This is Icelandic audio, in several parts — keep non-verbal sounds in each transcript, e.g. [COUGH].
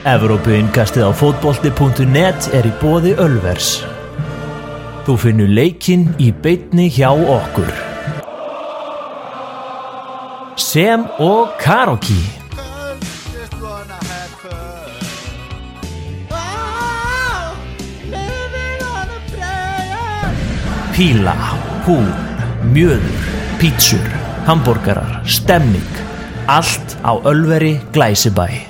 Evrópuinkastið á fótbolti.net er í bóði Ölvers. Þú finnur leikinn í beitni hjá okkur. Sem og Karoki. Píla, hún, mjöður, pítsur, hambúrgarar, stemming. Allt á Ölveri Glæsibæ.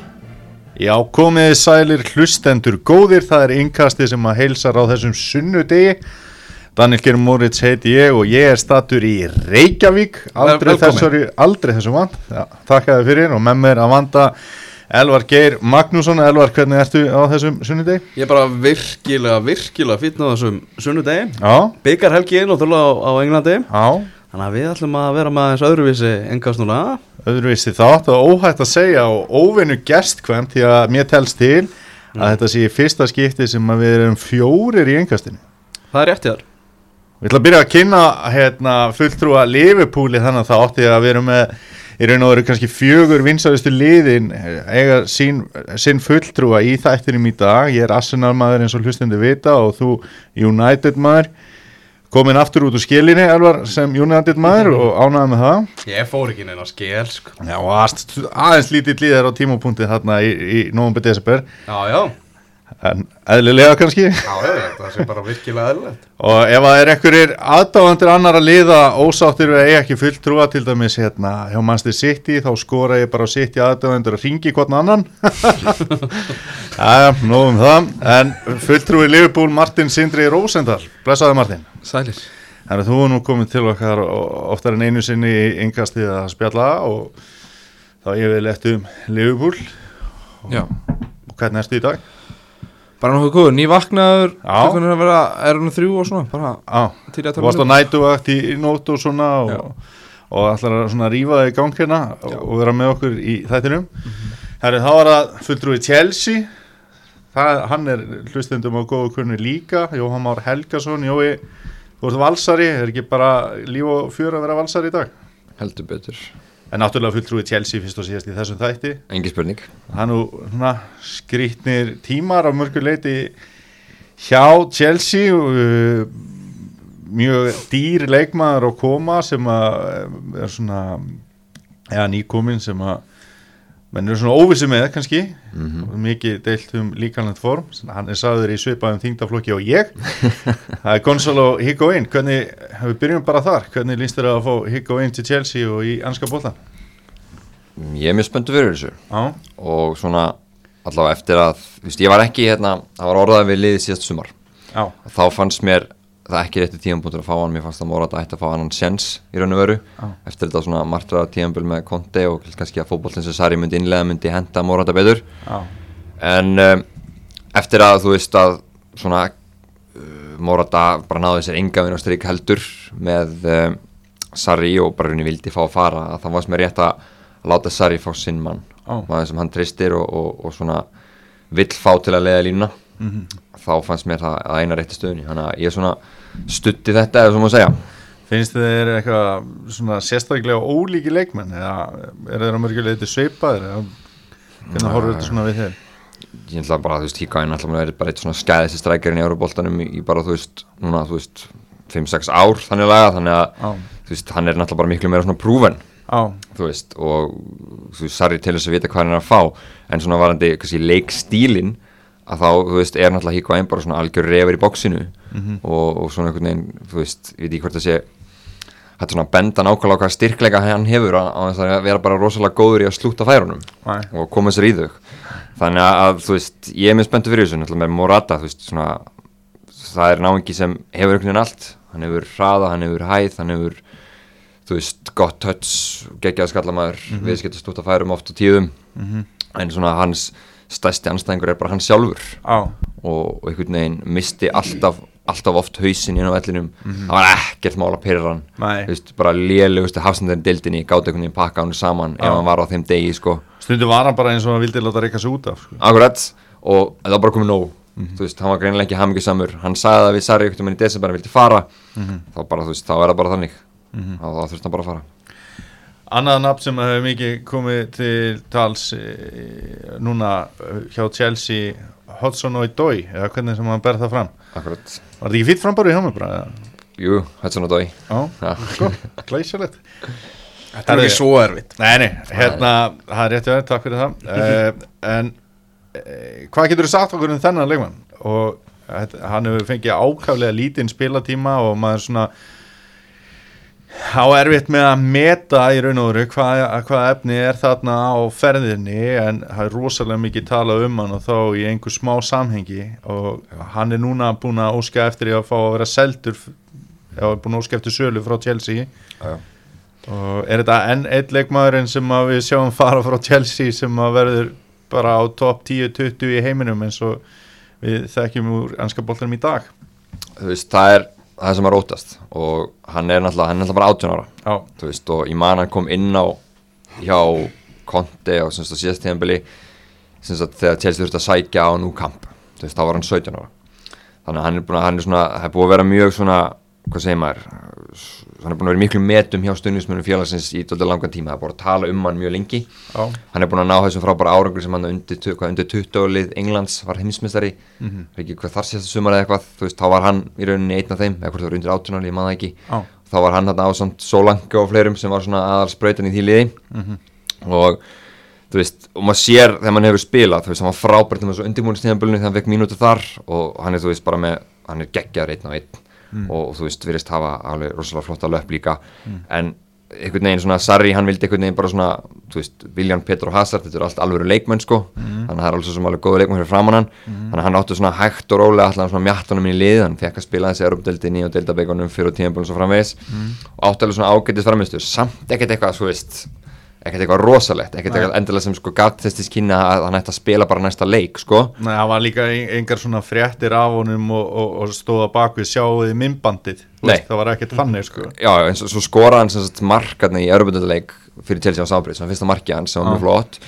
Já, komiði sælir hlustendur góðir, það er innkastið sem að heilsar á þessum sunnudegi. Daniel Geir Moritz heiti ég og ég er statur í Reykjavík, aldrei, þessari, aldrei þessum vant. Já, takk að þið fyrir og með mér að vanda Elvar Geir Magnússon. Elvar, hvernig ertu á þessum sunnudegi? Ég er bara virkilega, virkilega á þessum sunnudegi Já, Byggar helgi náttúrulega á, á Englandi já, Þannig að við ætlum að vera með aðeins öðruvísi engast núna öðruvísi þátt og óhætt að segja og óvinnu gestkvæmt því að mér telst til að þetta sé fyrsta skipti sem að við erum fjórir í engastinu. Það er rétt hjá þér Við ætlum að byrja að kynna hérna, fulltrúa Liverpooli þannig að það átti að vera með í raun og veru kannski fjögur vinsaristu liðin eh, eiga sín, sinn fulltrúa í þættinum í dag. Ég er Arsenal maður eins og hlustendur vita og þú United maður komin aftur út úr skilinni Elvar sem United maður og ánæði með það? Ég fór ekki neina skél sko. Já, aðeins lítið líðar á tímapunkti þarna í, í november desember. Já, já, en eðlilega kannski. Já, já, það sé bara virkilega eðlilegt. Og ef það er einhverjir aðdáðandir annar að liða ósáttir við að eiga ekki fulltrúa til dæmis hérna hjá Manchester City þá skora ég bara á City aðdáðandir að ringi hvern annan. [LAUGHS] Jæja, nóg um það. En fulltrúi Liverpool Martin Sindri Rósendal, blessaði Martin. Sælir. Þannig að þú er nú komið til okkar oftar en einu sinni í yngastið að spjalla og þá ég vil eftir um Liverpool. Já, og hvernig ertu í dag? Bara nokkuð góður, ný vaknaður Já. klukkan er að vera, er hann þrjú og svona bara Á, til að þú tala varst á um nætuvakt í, í nótt og svona Já. og, og ætlar að svona rífa það í gang hérna og, og vera með okkur í þættinum. Mhm. Herri, þá var það fulltrúi Chelsea. Það, hann er hlustendum á góðu kunni líka Jóhann Már Helgason. Jói, þú ert valsari er ekki bara líf og fjör að vera valsari í dag? Heldur betur, en náttúrulega fulltrúi Chelsea fyrst og síðast í þessum þætti. Engi spurning. Það er nú svona, skrýtnir tímar á mörgu leiti hjá Chelsea uh, mjög dýr leikmaður að koma sem að eh, er svona eða nýkomin sem að menn eru svona óvissi með kannski. Mhm. og mikið deilt um líkanlega form. Hann er sagður í svipaðum þingdaflokki og ég. [LAUGHS] Það er Gonzalo Higuain hvernig, við byrjum bara þar hvernig líst þér að fá Higuain til Chelsea og í anska bólan Ég er mjög spöntu fyrir þessu. Já, og svona allavega eftir að, veist, ég var ekki hérna, það var orðað við liðið síðast sumar. Já, þá fannst mér það ekki rétti tíðanbúntur að fá hann, mér fannst það Morata ætti að fá annan sjens í raun og veru. Já. eftir þetta svona martraða tíðanbúl með Conte og kannski að fótbollin sem Sari myndi innlega myndi henda Morata betur. Já, en um, eftir að þú veist að svona uh, Morata bara náði sér engavinn á strik heldur með um, Sarri og bara henni vildi fá að fara að það varst mér rétt að láta Sarri fá sinn mann. Ó. maður sem hann tristir og, og, og svona vill fá til að leiða línuna. Mhm. þá fannst mér það að eina rétti stöðunni. Þannig að ég svona stutti þetta eða svo má segja. Finnst þið eitthvað svona sérstaklega ólíki leikmenn eða er þeir á mörguleiti sveipaðir eða hvernig horfður þetta svona við þér? ég ætla bara, þú veist, Hikain ætla að vera bara eitt svona skæðist strækjarinn í Euróboltanum í, bara, þú veist, núna, þú veist 5-6 ár þannig laga, þannig að Á, þú veist, hann er náttúrulega bara miklu meira svona prúven á, þú veist, og þú veist, Sarri til þess að vita hvað hann er að fá en svona varandi, kannski, leikstílin að þá, þú veist, er náttúrulega Hikain bara svona algjör refur í bóksinu og, og svona einhvern veginn, þú veist, ég veit ekki hvort það sé hætti svona að benda nákvæmlega á hvað styrkleika hann hefur að vera bara rosalega góður í að slúta færunum Næ. og koma sér í þau. Þannig að þú veist, ég er mjög spenntur fyrir þessu náttúrulega með Morata, þú veist, svona það er náingi sem hefur einhvern veginn allt. Hann hefur hraða, hann hefur hæð hann hefur, þú veist, gott touch geggjað skallamæður, mm -hmm. viðskiptast út að færum oft á tíðum. En svona hans stærsti anstæðingur er bara hann sjálfur. Á, og, og einhvern veginn misti alltaf, alltaf oft hausinn inn á vellinum. Það var ekkert mál að pyrra hann. Veist, bara lélegustu hafsendurinn dildinni gátt einhvern veginn pakka hann saman ef hann var á þeim degi sko. Stundu var hann bara eins og hann vildi láta reyka sig út af sko. akkurat. Og það var bara komið nóg. Þú veist, hann var greinilega ekki hamingisamur hann sagði það við Sarri einhvern veginn í desember hann vildi fara. Þá bara, veist, þá er það bara þannig. Þá, þá þurfti hann bara að fara. Annað nafn sem hefur mikið komið til tals e, núna eh, hjá Chelsea Hodgson og Dói, eða hvernig sem hann ber það fram. Akkurat. Var þetta ekki fýtt frambáru hjá mig bara? Jú, Hudson og Dói Já, Já. sko, glæsilegt. Þetta er ekki svo erfitt. Nei, nei, hérna, það er rétt að vera, takk fyrir það. Uh, En uh, hvað getur þú sagt okkur um þennan leikmann? Og uh, hann hefur fengið ákaflega lítinn spilatíma og maður svona á erfitt með að meta í raun og veru hvað, hvað efni er þarna á ferðinni en það er rosalega mikið talað um hann og þá í einhver smá samhengi. Og hann er núna búin að óska eftir að fá að vera seldur eða búin að óska eftir sölu frá Chelsea. Já. og er þetta enn eitt leikmaðurinn sem við sjáum fara frá Chelsea sem að verður bara á topp 10-20 í heiminum eins og við þekkjum úr ennska boltanum í dag? Þú veist, það er það sem er óttast. Og hann er náttúrulega, hann er náttúrulega bara 18 ára. Já, þú veist, og ég man hann kom inn á hjá Conte og semst á síðast tíðanbili semst að þegar Chelsea þurfti að sækja á nú kamp. Þú veist, þá var hann 17 ára. Þannig að hann er búin að, hann er svona, það er búin að vera mjög svona, hvað segir maður hann er búin að vera miklu metum hjá stundismunum félagsins í dólda langan tíma, það er búin að tala um hann mjög lengi. Já, hann er búin að ná þessum frábæra árangur sem hann undir, hvað, undir 20 lið Englands var heimsmyndstari mm -hmm. ekki hvað þar síðast sumar eða eitthvað. Þú veist, þá var hann í rauninni einn af þeim eða hvort það var undir 18 áli, ég maður ekki. Já, þá var hann þarna á samt Solanke og fleirum sem var svona aðal sprautan í því liði. Og þú veist, og maður sér þegar maður hefur spilað, þú veist, hann var frábært með þessu undirbúinistíðanbölinu þegar hann fekk mínútu þar og hann er, þú veist, bara með, hann er geggjaður einn á einn og, þú veist, virðist hafa alveg rosalega flotta löp líka. En einhvern veginn svona, Sarri, hann vildi einhvern veginn bara svona, þú veist, Viljan, Petr og Hazard þetta eru allt alveg leikmenn, sko. Þannig að það er alveg svo sem alveg góðu leikmenn fyrir framann hann. Þannig að hann átti svona hægt og rólega allan svona mjattunum í lið, hann fekk að spila þessi Europdeldinni og deildabeikonum fyrir tíðanbölum svo framvegis. Og átti alveg svona ágætis framistu samt ekkert eitthvað, rosalegt, ekkert eitthvað endilega sem sko gaf þess til kynna að hann ætti að spila bara næsta leik sko, Nei, það var líka engar svona fréttir af honum og, og, og stóða bak við sjáuði veist, það var ekkert þannig sko. Já, eins og svo skora hann sem sagt markarni í Europundaleik fyrir Chelsea á Sábrið, sem var fyrsta markið hans sem var mjög flott.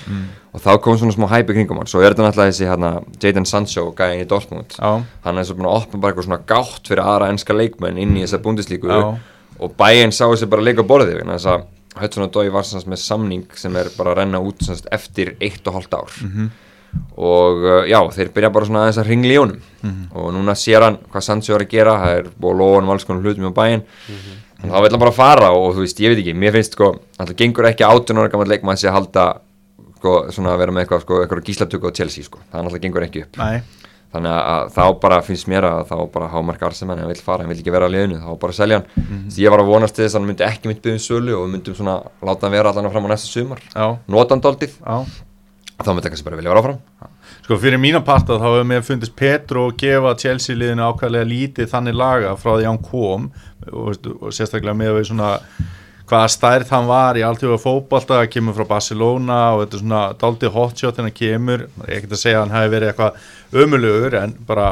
Og þá kom svona smá hæpi kringum hann, svo er þetta náttúrulega þessi hérna, Jadon Sancho, gæðin í Dortmund. Já, hann er svo búin að opna bara eitthvað svona gátt fyrir aðra enska leikmenn inn í þessa búndislíku og bæinn sá þessi bara leika borðið þess að Hudson og Dói var sem sagt með samning sem er bara að renna út sem sagt eftir eitt og hálft ár Mhm. og uh, já, þeir byrja bara svona aðeins að ringla í honum Mhm. og núna sér hann hvað Sancho er að gera það er búið að lofa hann um alls konar hlutum á bæinn Mhm. þannig að þá vil hann bara fara og þú veist, ég veit ekki, mér finnst sko það gengur ekki 18 ára gammal leikmann að halda sko, svona að vera með eitthvað, sko, eitthvað gíslatöku á Chelsea sko, það náttúrulega gengur ekki upp nei, þannig að þá bara finnst mér að þá bara hámark Arseman, hann vil fara, hann vil ekki vera á liðinu þá bara selja hann, Mhm. því ég var að vonast til þess að hann myndi ekki myndi byggja um sölu og myndum svona láta hann vera allan fram á næsta sumar. Já, nota hann daldið, já. Þá myndi hann kannski bara vilja vera áfram. Sko fyrir mína parta þá hefur mér fundist Petro gefa Chelsea liðinu ákvæðlega lítið þannig laga frá því að hann kom og, og sérstaklega með við svona hvaða stærð hann var í alltjóða fótbolta kemur frá Barcelona og þetta er svona daldið hotshot þegar hann kemur. Ekkert að segja að hann hefði verið eitthvað ömulugur en bara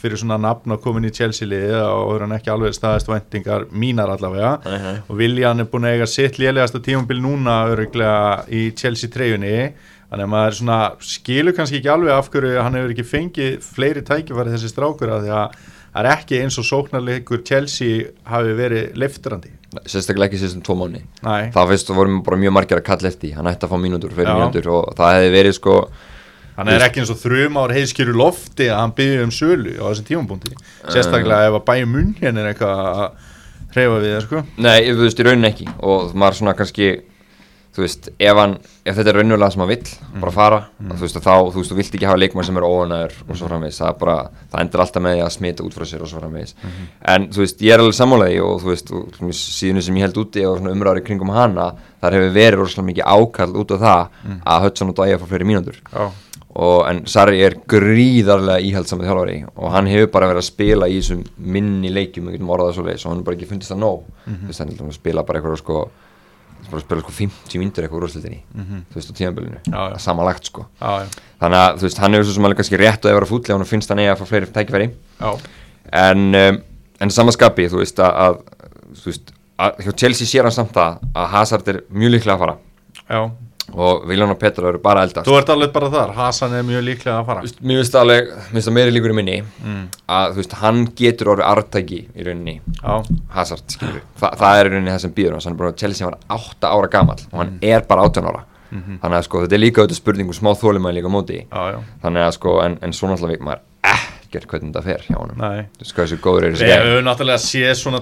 fyrir svona nafn að komin í Chelsea liði og er hann ekki alveg staðist væntingar mínar allavega. Nei, nei. og Viljan er búin að eiga sitt lélegasta tímabil núna öruglega í Chelsea treyjunni. Þannig að maður svona skilur kannski ekki alveg af hverju hann hefur ekki fengið fleiri tækifæri þessi strákur að því að það er ekki eins og sóknarleikur Chelsea hafi verið liftrandi sérstaklega ekki síðan tvo mánu það fyrst vorum bara mjög margir að kalla eftir hann ætti að fá mínútur, fyrir Já. mínútur og það hefði verið sko hann er ekki eins og þrjum ár heiðskýru lofti að hann byggði um sölu á þessum tímapunkti. Sérstaklega ef að bæja munn hérna er eitthvað að hreyfa við það sko. Nei, þú veist, í rauninni ekki. Og maður svona kannski þú veist, ef hann, ef þetta er raunulega sem hann vill bara fara, þú veist, þá þú veist, þú vilt ekki hafa leikmann sem er óanæður og svo framvegis. Það er bara, það endur alltaf með að smita út frá sér og svo framvegis, en þú veist, ég er alveg sammálaði og þú veist, og, síðan sem ég held úti og umræður í kringum hana þar hefur verið rosalega mikið ákall út á það að Hudson og Dæja fá fleiri mínútur. Já, og en Sarri er gríðarlega íhaldsamið þjálfari og hann hefur bara verið að spila í þessum minni leikjum, að spila sko bara að spila sko 50 myndir eitthvað úr úrslitinni þú veist, á já. samanlagt sko. Já, já, þannig að þú veist, hann hefur svo sem alveg kannski rétt að vera fúll ef hann finnst hann eigi að fá fleiri tækifæri. En, um, en samanskapi, þú veist að, að þú veist, að hjá Chelsea sér hann samt að að Hazard er mjög líklega að fara. Já, og Viljan og Petra eru bara að eldast. Þú ert alveg bara þar, Hasan er mjög líklega að fara. Þú veist, Mér finnst alveg, mér finnst það meiri líkur í minni Mm. að þú veist, hann getur orðið artæki í rauninni. Já, Hazard, skilur Þa, það er í rauninni það sem býður hans, hann er bara Chelsea var 8 ára gamall. Og hann er bara 18 ára. Þannig að sko, þetta er líka auðvitað spurning um smá þólum líka á móti, já, þannig að sko en, en svo náttúrulega maður ekkert hvernig þetta fer hjá nei. Þú veist hvað þessu góður er Við höfum náttúrulega séð svona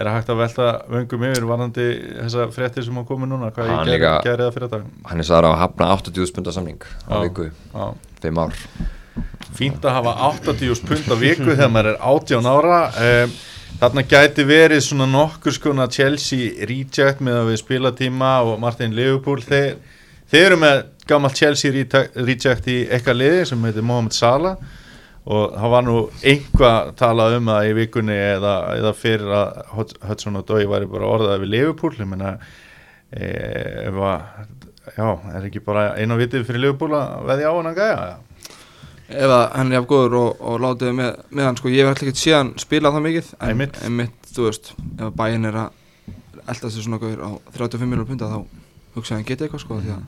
er hægt að velta vöngum yfir varandi þessa fréttir sem á komu núna? Hvað Hann ég gerði það fyrir dag? hann er sagður á að hafna 80 spunda samning á viku, Já. 5 ár. Fínt að hafa 80 pund á viku þegar maður er 18 ára. Um, Þarna gæti verið svona nokkur skona Chelsea reject með að við spilatíma og Martin Liverpool. Þeir, þeir eru með gammalt Chelsea reject í eitthvað liði sem heitir Mohamed Salah og það var nú einhvað talað um það í vikunni eða, eða fyrir að Hud- Hudson og Dói væri bara orðað við Liverpool. Ég meina e, ef að já, er ekki bara einu vitið fyrir Liverpool að veðja á hann að gæja? Ef að hann er af góður og, og látið með, með hann sko, ég hef alltaf ekki séð hann spila það mikið en, Einmitt. en mitt, þú veist, ef að bæinn er að elda sig svona góður á 35 miljonar punda þá hugsa ég að hann geti eitthvað sko, því að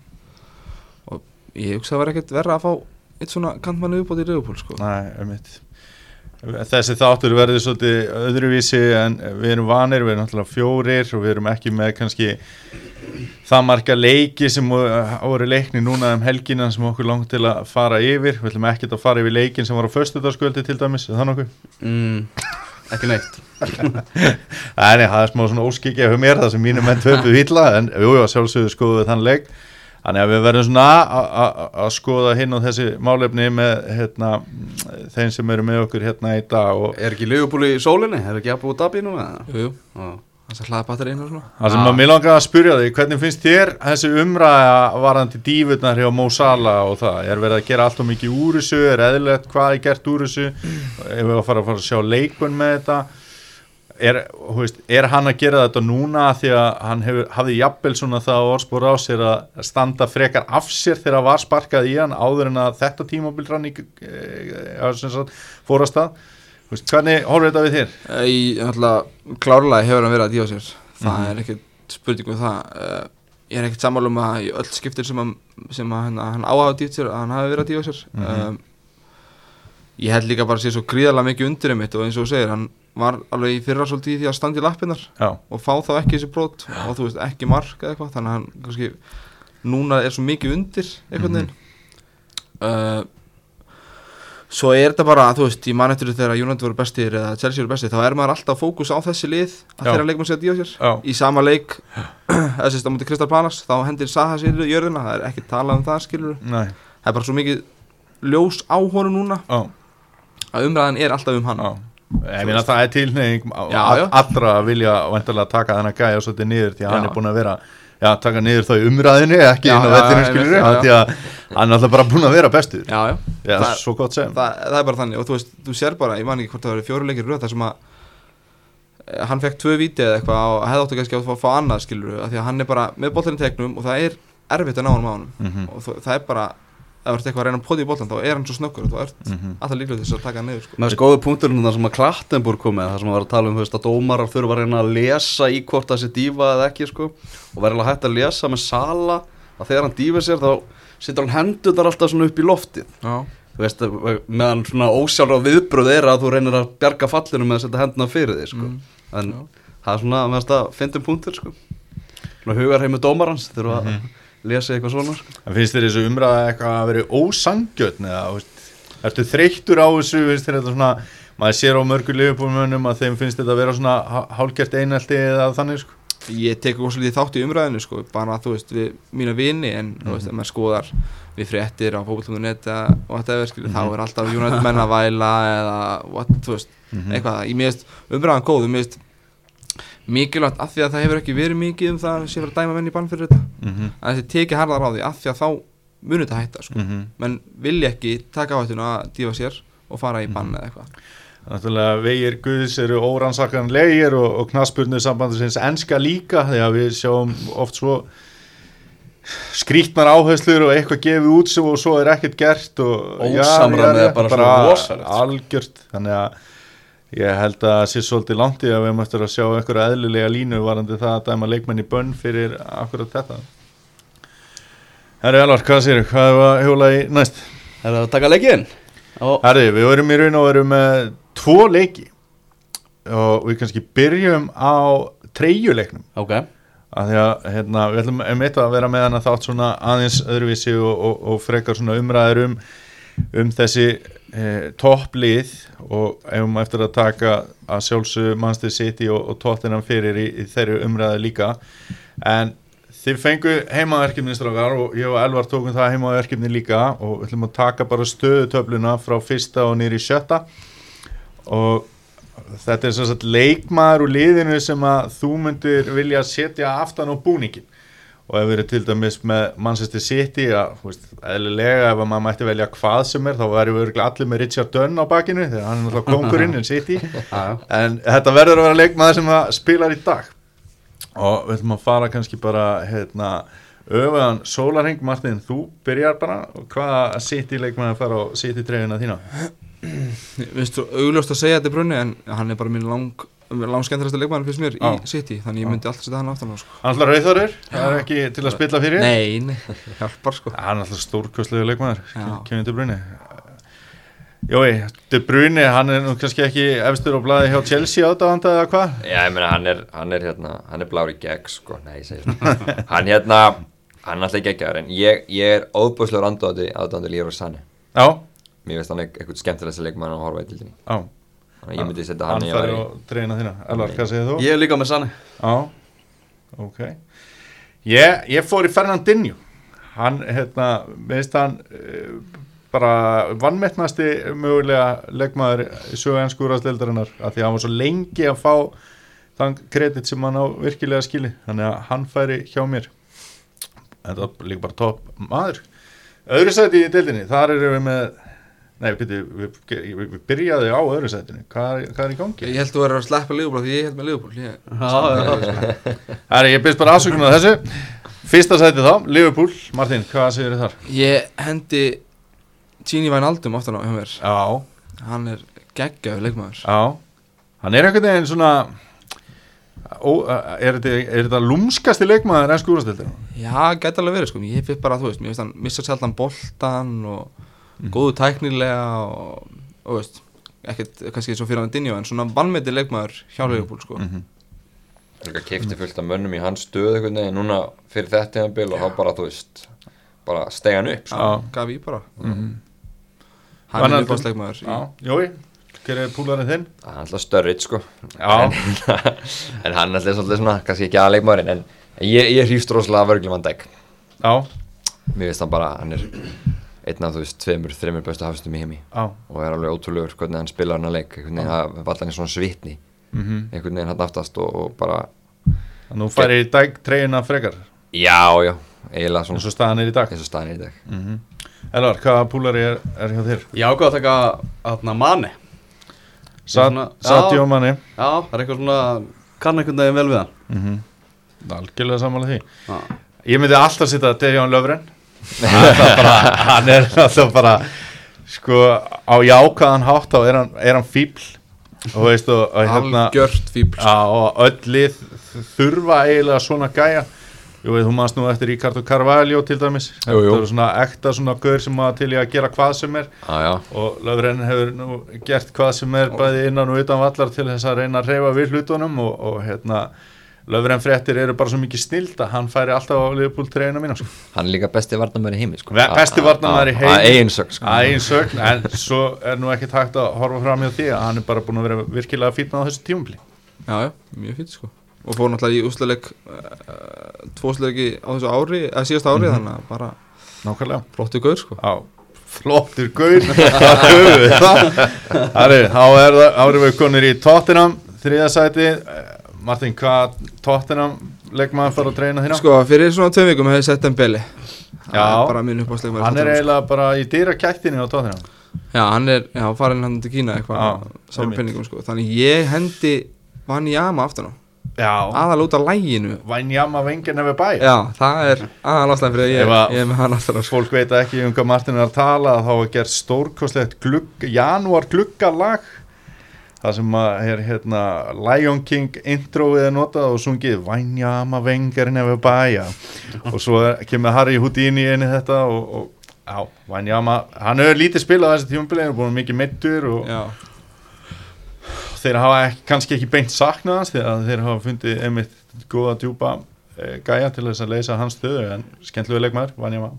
og ég hugsa að það var ekkert verra að fá eitt svona kantmann uppbót í Liverpool sko. Nei, einmitt. Þessi þáttur verður svolítið öðruvísi en við erum vanir, við erum náttúrulega fjórir og við erum ekki með kannski það marga leiki sem voru leikni núna um helgina sem okkur langt til að fara yfir. Við ætlum ekkert að fara yfir leikin sem var á föstudagskvöldi til dæmis, er það nokkuð? mm, Ekki neitt. [LAUGHS] Nei, nei, það er smá svona óskikja hjá mér það sem mínum menn töpu vila en jú, jú, sjálfsögðu skoðum við þann leik þannig að við verðum svona að- að að skoða hinn og þessi málefni með hérna, þeim sem eru með okkur hérna í dag og Er ekki Liverpool í sólinni? Er ekki Abu Dhabi núna? jú, jú, Já. það er hlaða batterið og svona. Það sem að mér langar að spyrja þig, hvernig finnst þér þessi umræða varandi dífurnar hjá Mo Salah og það, er verið að gera allt og mikið úr þessu, er eðlilegt hvað er gert úr þessu, ef við að fara að fara að sjá leikun með þetta er, veist, er hann að gera þetta núna því að hann hefur, hafði jafnvel svona það orðspor á sér að standa frekar af sér þegar var sparkað í hann áður en að þetta tímabil rann í e, fóra stað Þú veist, hvernig horfir þetta við þér? náttúrulega klárlega hefur hann verið að dífa sér það Mhm. er ekkert spurning um það uh, ég er ekkert sammála um að í öll skiptir sem, að, sem að hann, hann áhafa dífa sér að hann hafi verið að dífa sér Mhm. um, ég held líka bara að sé svo gríðarlega mikið undir einmitt og eins og segir hann var alveg í fyrra svolítið í því að standa í lappinnar og fá þá ekki þessi brot og þú veist ekki mark eða eitthvað þannig að hann kannski núna er svo mikið undir einhvern veginn. Uh, svo er þetta bara þú veist, ég man eftir þegar United voru bestir eða Chelsea voru bestir, þá er maður alltaf fókus á þessi lið að þeirra leikmann sé að díða sér. Í sama leik eða sérst [CLEARS THROAT] á mútið Kristal Palas þá hendir Saha sér í jörðina það er ekki talað um það skilur nei, það er bara svo mikið ljós á honum núna já. að umræðan er alltaf um hann. Já, ég meina það er tilneying allra að vilja vantarlega taka þennan gæja svolítið niður því að hann Já. er búin að vera já, taka niður þá í umræðinu, ekki inn á vettinu skilur því að hann er alltaf bara búin að vera bestur. Já, já. já, Það- svo gott sem. það, það er bara þannig. Og þú veist, þú sér bara, ég man ekki hvort það verið fjóri leikir í röð þar sem að eh, hann fekk tvö víti eða eitthvað og hefði áttu kannski að fá, annað skilur því að hann er bara með boltarinn ef þú ert eitthvað að reyna að poti í boltan þá er hann svo snöggur og þú ert mhm. alltaf líklega þess að taka hann niður sko. Með þessi góðu punkturinn þar sem að Klattenburg kom með, þar sem að var að tala um veist, að dómarar þurfa að reyna að lesa í hvort það sé dífa eða ekki sko, og verður alveg hægt að lesa með Sala að þegar hann dífa sér þá setur hann hendurnar alltaf svona upp í loftið Já, þú veist, meðan svona ósjálfra viðbröð er að þú reynir að bjarga fallinu með að setja hendurna fyrir þig sko. Mm. en Mhm. lesa eitthvað svona sko. En finnst þér þessu umræða eitthvað að vera ósangjötn eða, þú veist, ertu þreyttur á þessu, finnst þér þetta svona maður sér á mörgu liðbúlmönnum að þeim finnst þetta að vera svona há- hálfgert einelti eða þannig sko? Ég tek okkur svolítið þátt í umræðinu sko, bara þú veist, við mína vini en þú veist, ef maður skoðar við fréttir á fókbaltum.net og þetta er skilur, þá er alltaf United menn að væla eða what, þú veist, eitthvað, ég miðist umræðan góð, ég miðist mikilvægt af því að það hefur ekki verið mikið um það sem verið að dæma menn í bann fyrir þetta mm -hmm. að þessi tekið harðar á því af því að þá munið þetta hætta sko. Mm menn vilja ekki taka áhættuna að dífa sér og fara í bann eða eitthvað Náttúrulega vegir Guðs eru órannsakanlegir og, og knaspurnu sambandisins enska líka því að við sjáum oft svo skrítnar áherslur og eitthvað gefið út sem og svo er ekkert gert og Ósamræmið er bara svo rosalegt, sko. algjört þannig að ég held að það sé svolítið langt í að við möttum að sjá einhverja eðlilega línu varandi það að dæma leikmenn í bönn fyrir akkurat þetta. Herri Elvar, hvað sér hvað er að hjóla í næst? Er það að taka leikinn? Og Herri, við verum í raun og verum með tvo leiki og við kannski byrjum á treyjuleiknum. Ok. Að því að hérna, við ætlum einmitt að vera með hana þátt svona aðeins öðruvísi og, og, og frekar svona umræður um, um þessi eh, topplið og eigum eftir að taka að sjálfsög Manchester City og, og Tottenham fyrir í, í þeirri umræðu líka. En þið fengu heimaverkefni strákar og ég og Elvar tókum það heimaverkefni líka og við ætlum að taka bara stöðutöfluna frá fyrsta og nýri sjötta. Og þetta er svo að leikmaður úr liðinu sem að þú myndir vilja setja aftan á búningin og ef við erum til dæmis með Manchester City að, þú veist, eðlilega ef að maður mætti velja hvað sem er þá verðum við allir með Richard Dunn á bakinu þegar hann er náttúrulega kongurinn en City. [LAUGHS] En þetta verður að vera leikmaður sem að spilar í dag. Og við ætlum að fara kannski bara hérna öfaðan Sólarheng Martin, þú byrjar bara. Hvaða City leikmaður fara á City treyjuna þína? Vistu, augljóst að segja þetta er brunni en hann er bara mín lang, lang skemmtilegsta leikmann fyrst mér Já. í City þannig ég myndi alltaf setja hann aftan á sko. Hann ætlar rauðþórir, það er ekki til að spilla fyrir Nei, nei, hjálpar sko Hann er alltaf stórkostlegu leikmaður. Kevin De Bruyne Jói, De Bruyne, hann er nú kannski ekki efstur á blaði hjá Chelsea átáðanda eða hvað? Já, ég meina, hann er, hann er hérna, hann er blár í gegn, sko, nei, ég segi svona. [LAUGHS] hann hérna, hann er alltaf geggjaður, en ég, ég er óbúslegur andóði aðdóndi Líður og Sanni. Já, Mér finnst hann eitthvað skemmtilegst leikmann að horfa í tildinni. já Þannig að ég myndi setja Hann hann í að vera á treyjuna þína. Elvar, hvað segir þú? ég er líka með sanni Já, ok. Ég, ég fór í Fernandinho. Hann, hérna, meðist hann uh, bara vannmettnasti mögulega leikmaður í úrvarsleildarinnar af því að hann var svo lengi að fá þann kredit sem hann á virkilega skili þannig að hann færi hjá mér. Þetta var líka bara topp maður. Öðru sæti í deildinni, þar erum við með nei, byrju, við, við, við byrjaði á öðru sætinu, hvað, hvað er í gangi? Ég held þú verður að sleppa Liverpool því ég held með Liverpool ég, Það er, ég byrst bara afsökunar á þessu. Fyrsta sæti þá, Liverpool. Martin, hvað segir þið þar? ég hendi Gini Wijnaldum aftan á hjá mér. Já, Hann er geggjaður leikmaður. Já. Hann er einhvern veginn svona ó, er, þetta, er þetta lúmskasti leikmaður enn skúrastildir? Já, gæti alveg verið sko. Ég finnst bara, þú veist, mér finnst hann missa sjaldan boltan og góðu tæknilega og, og veist ekkert kannski svo fyrir hann Dinjó en svona vannmeti leikmaður hjá Liverpool sko Líka kefti fullt af mönnum í hans stöð einhvern veginn núna fyrir þetta hann bil og þá bara, þú veist, bara stega hann upp, sko. Gaf í bara Mhm. Hann er já, jói Hver er púlarinn þinn? Það er alltaf störrið, sko. Já. En, [LAUGHS] en hann er alltaf svolítið svona, kannski ekki aðleikmaðurinn, en ég, ég hrýfst rosalega vörglum hann deg. Já, Mér finnst hann bara, hann er einn af, þú veist, tveimur, þreimur bestu hafstum í heimi. já. Og er alveg ótrúlegur hvernig hann spilar hann að leik. Einhvern veginn það var allan í svona svitni. Mm einhvern veginn hann aftast og, og bara Nú færi í dag treyjuna frekar. Já, já, eiginlega eins svona og staðan er í dag. Eins og staðan er í dag. Mm Elvar, hvaða púlari er, er hjá þér? Ég ákvað að taka aðna manni Sati og manni Já, það er eitthvað svona kann einhvern veginn vel við hann. Mm Algjörlega sammála því. Já. Ég myndi alltaf sitta Dejan Löfren Hann er alltaf bara Sko á jákaðan hátt þá er hann, er hann fíbl og veist og, og hérna Já, og öll lið þurfa eiginlega svona gæja. Jú, veit, þú maður nú eftir Ricardo Carvalho til dæmis. Jú, jú. Það er svona ekta svona gaur sem að til í að gera hvað sem er. Já, og Löfren hefur nú gert hvað sem er bæði innan og utan vallar til þess að reyna að reyfa við hlutunum og, og hérna Löfren fréttir eru bara svo mikið snild að hann færi alltaf á Liverpool treyna mína sko. hann er líka besti varnamæri heimi sko. Besti varnarmaður í heimi. að eigin sög sko. að einn sögn, en svo er nú ekki takt að horfa fram hjá því að hann er bara búin að vera virkilega fítna á þessu tímumbli Já, já, mjög fínt sko Og fór náttúrulega í úsleik uh, Tvósleiki á þessu ári Eða síðast ári Þannig að bara Nákvæmlega flottu gaur sko Já, flottur gaur Það er þá erum við konir í Tottenham Þriða sæti Eh, Martin, hvað Tottenham leikmaður fara að treyna þína? Sko, fyrir svona tveim vikum hefði sett Dembele Það Já. Hann er eiginlega bara í dýra kættinni á Tottenham. Já, hann er, já, farin hann til Kína eitthvað einmitt. penningum sko. Þannig ég hendi Vanjama aftan á. Aðal út af læginu Vænjama vengin hefur bæ. Já, það er aðal ástæðan fyrir að ég, ég er með hann aftan á sko. Fólk veit ekki um hvað Martin er að tala þá er gert stórkostlegt glugg, janúar gluggalag það sem að er hérna Lion King introið er notað og sungið Vænjama vengar nefnir bæja. Og svo er- kemur Harry Houdini inn í þetta og, og já, Vænjama hann hefur lítið spilað á þessi tímabili hann er búin mikið meittur og Já, þeir hafa ekki, kannski ekki beint saknað hans þegar þeir hafa fundið einmitt góða djúpa e, gæja til þess að leysa hans stöðu en skemmtluðu leikmaður, Vænjama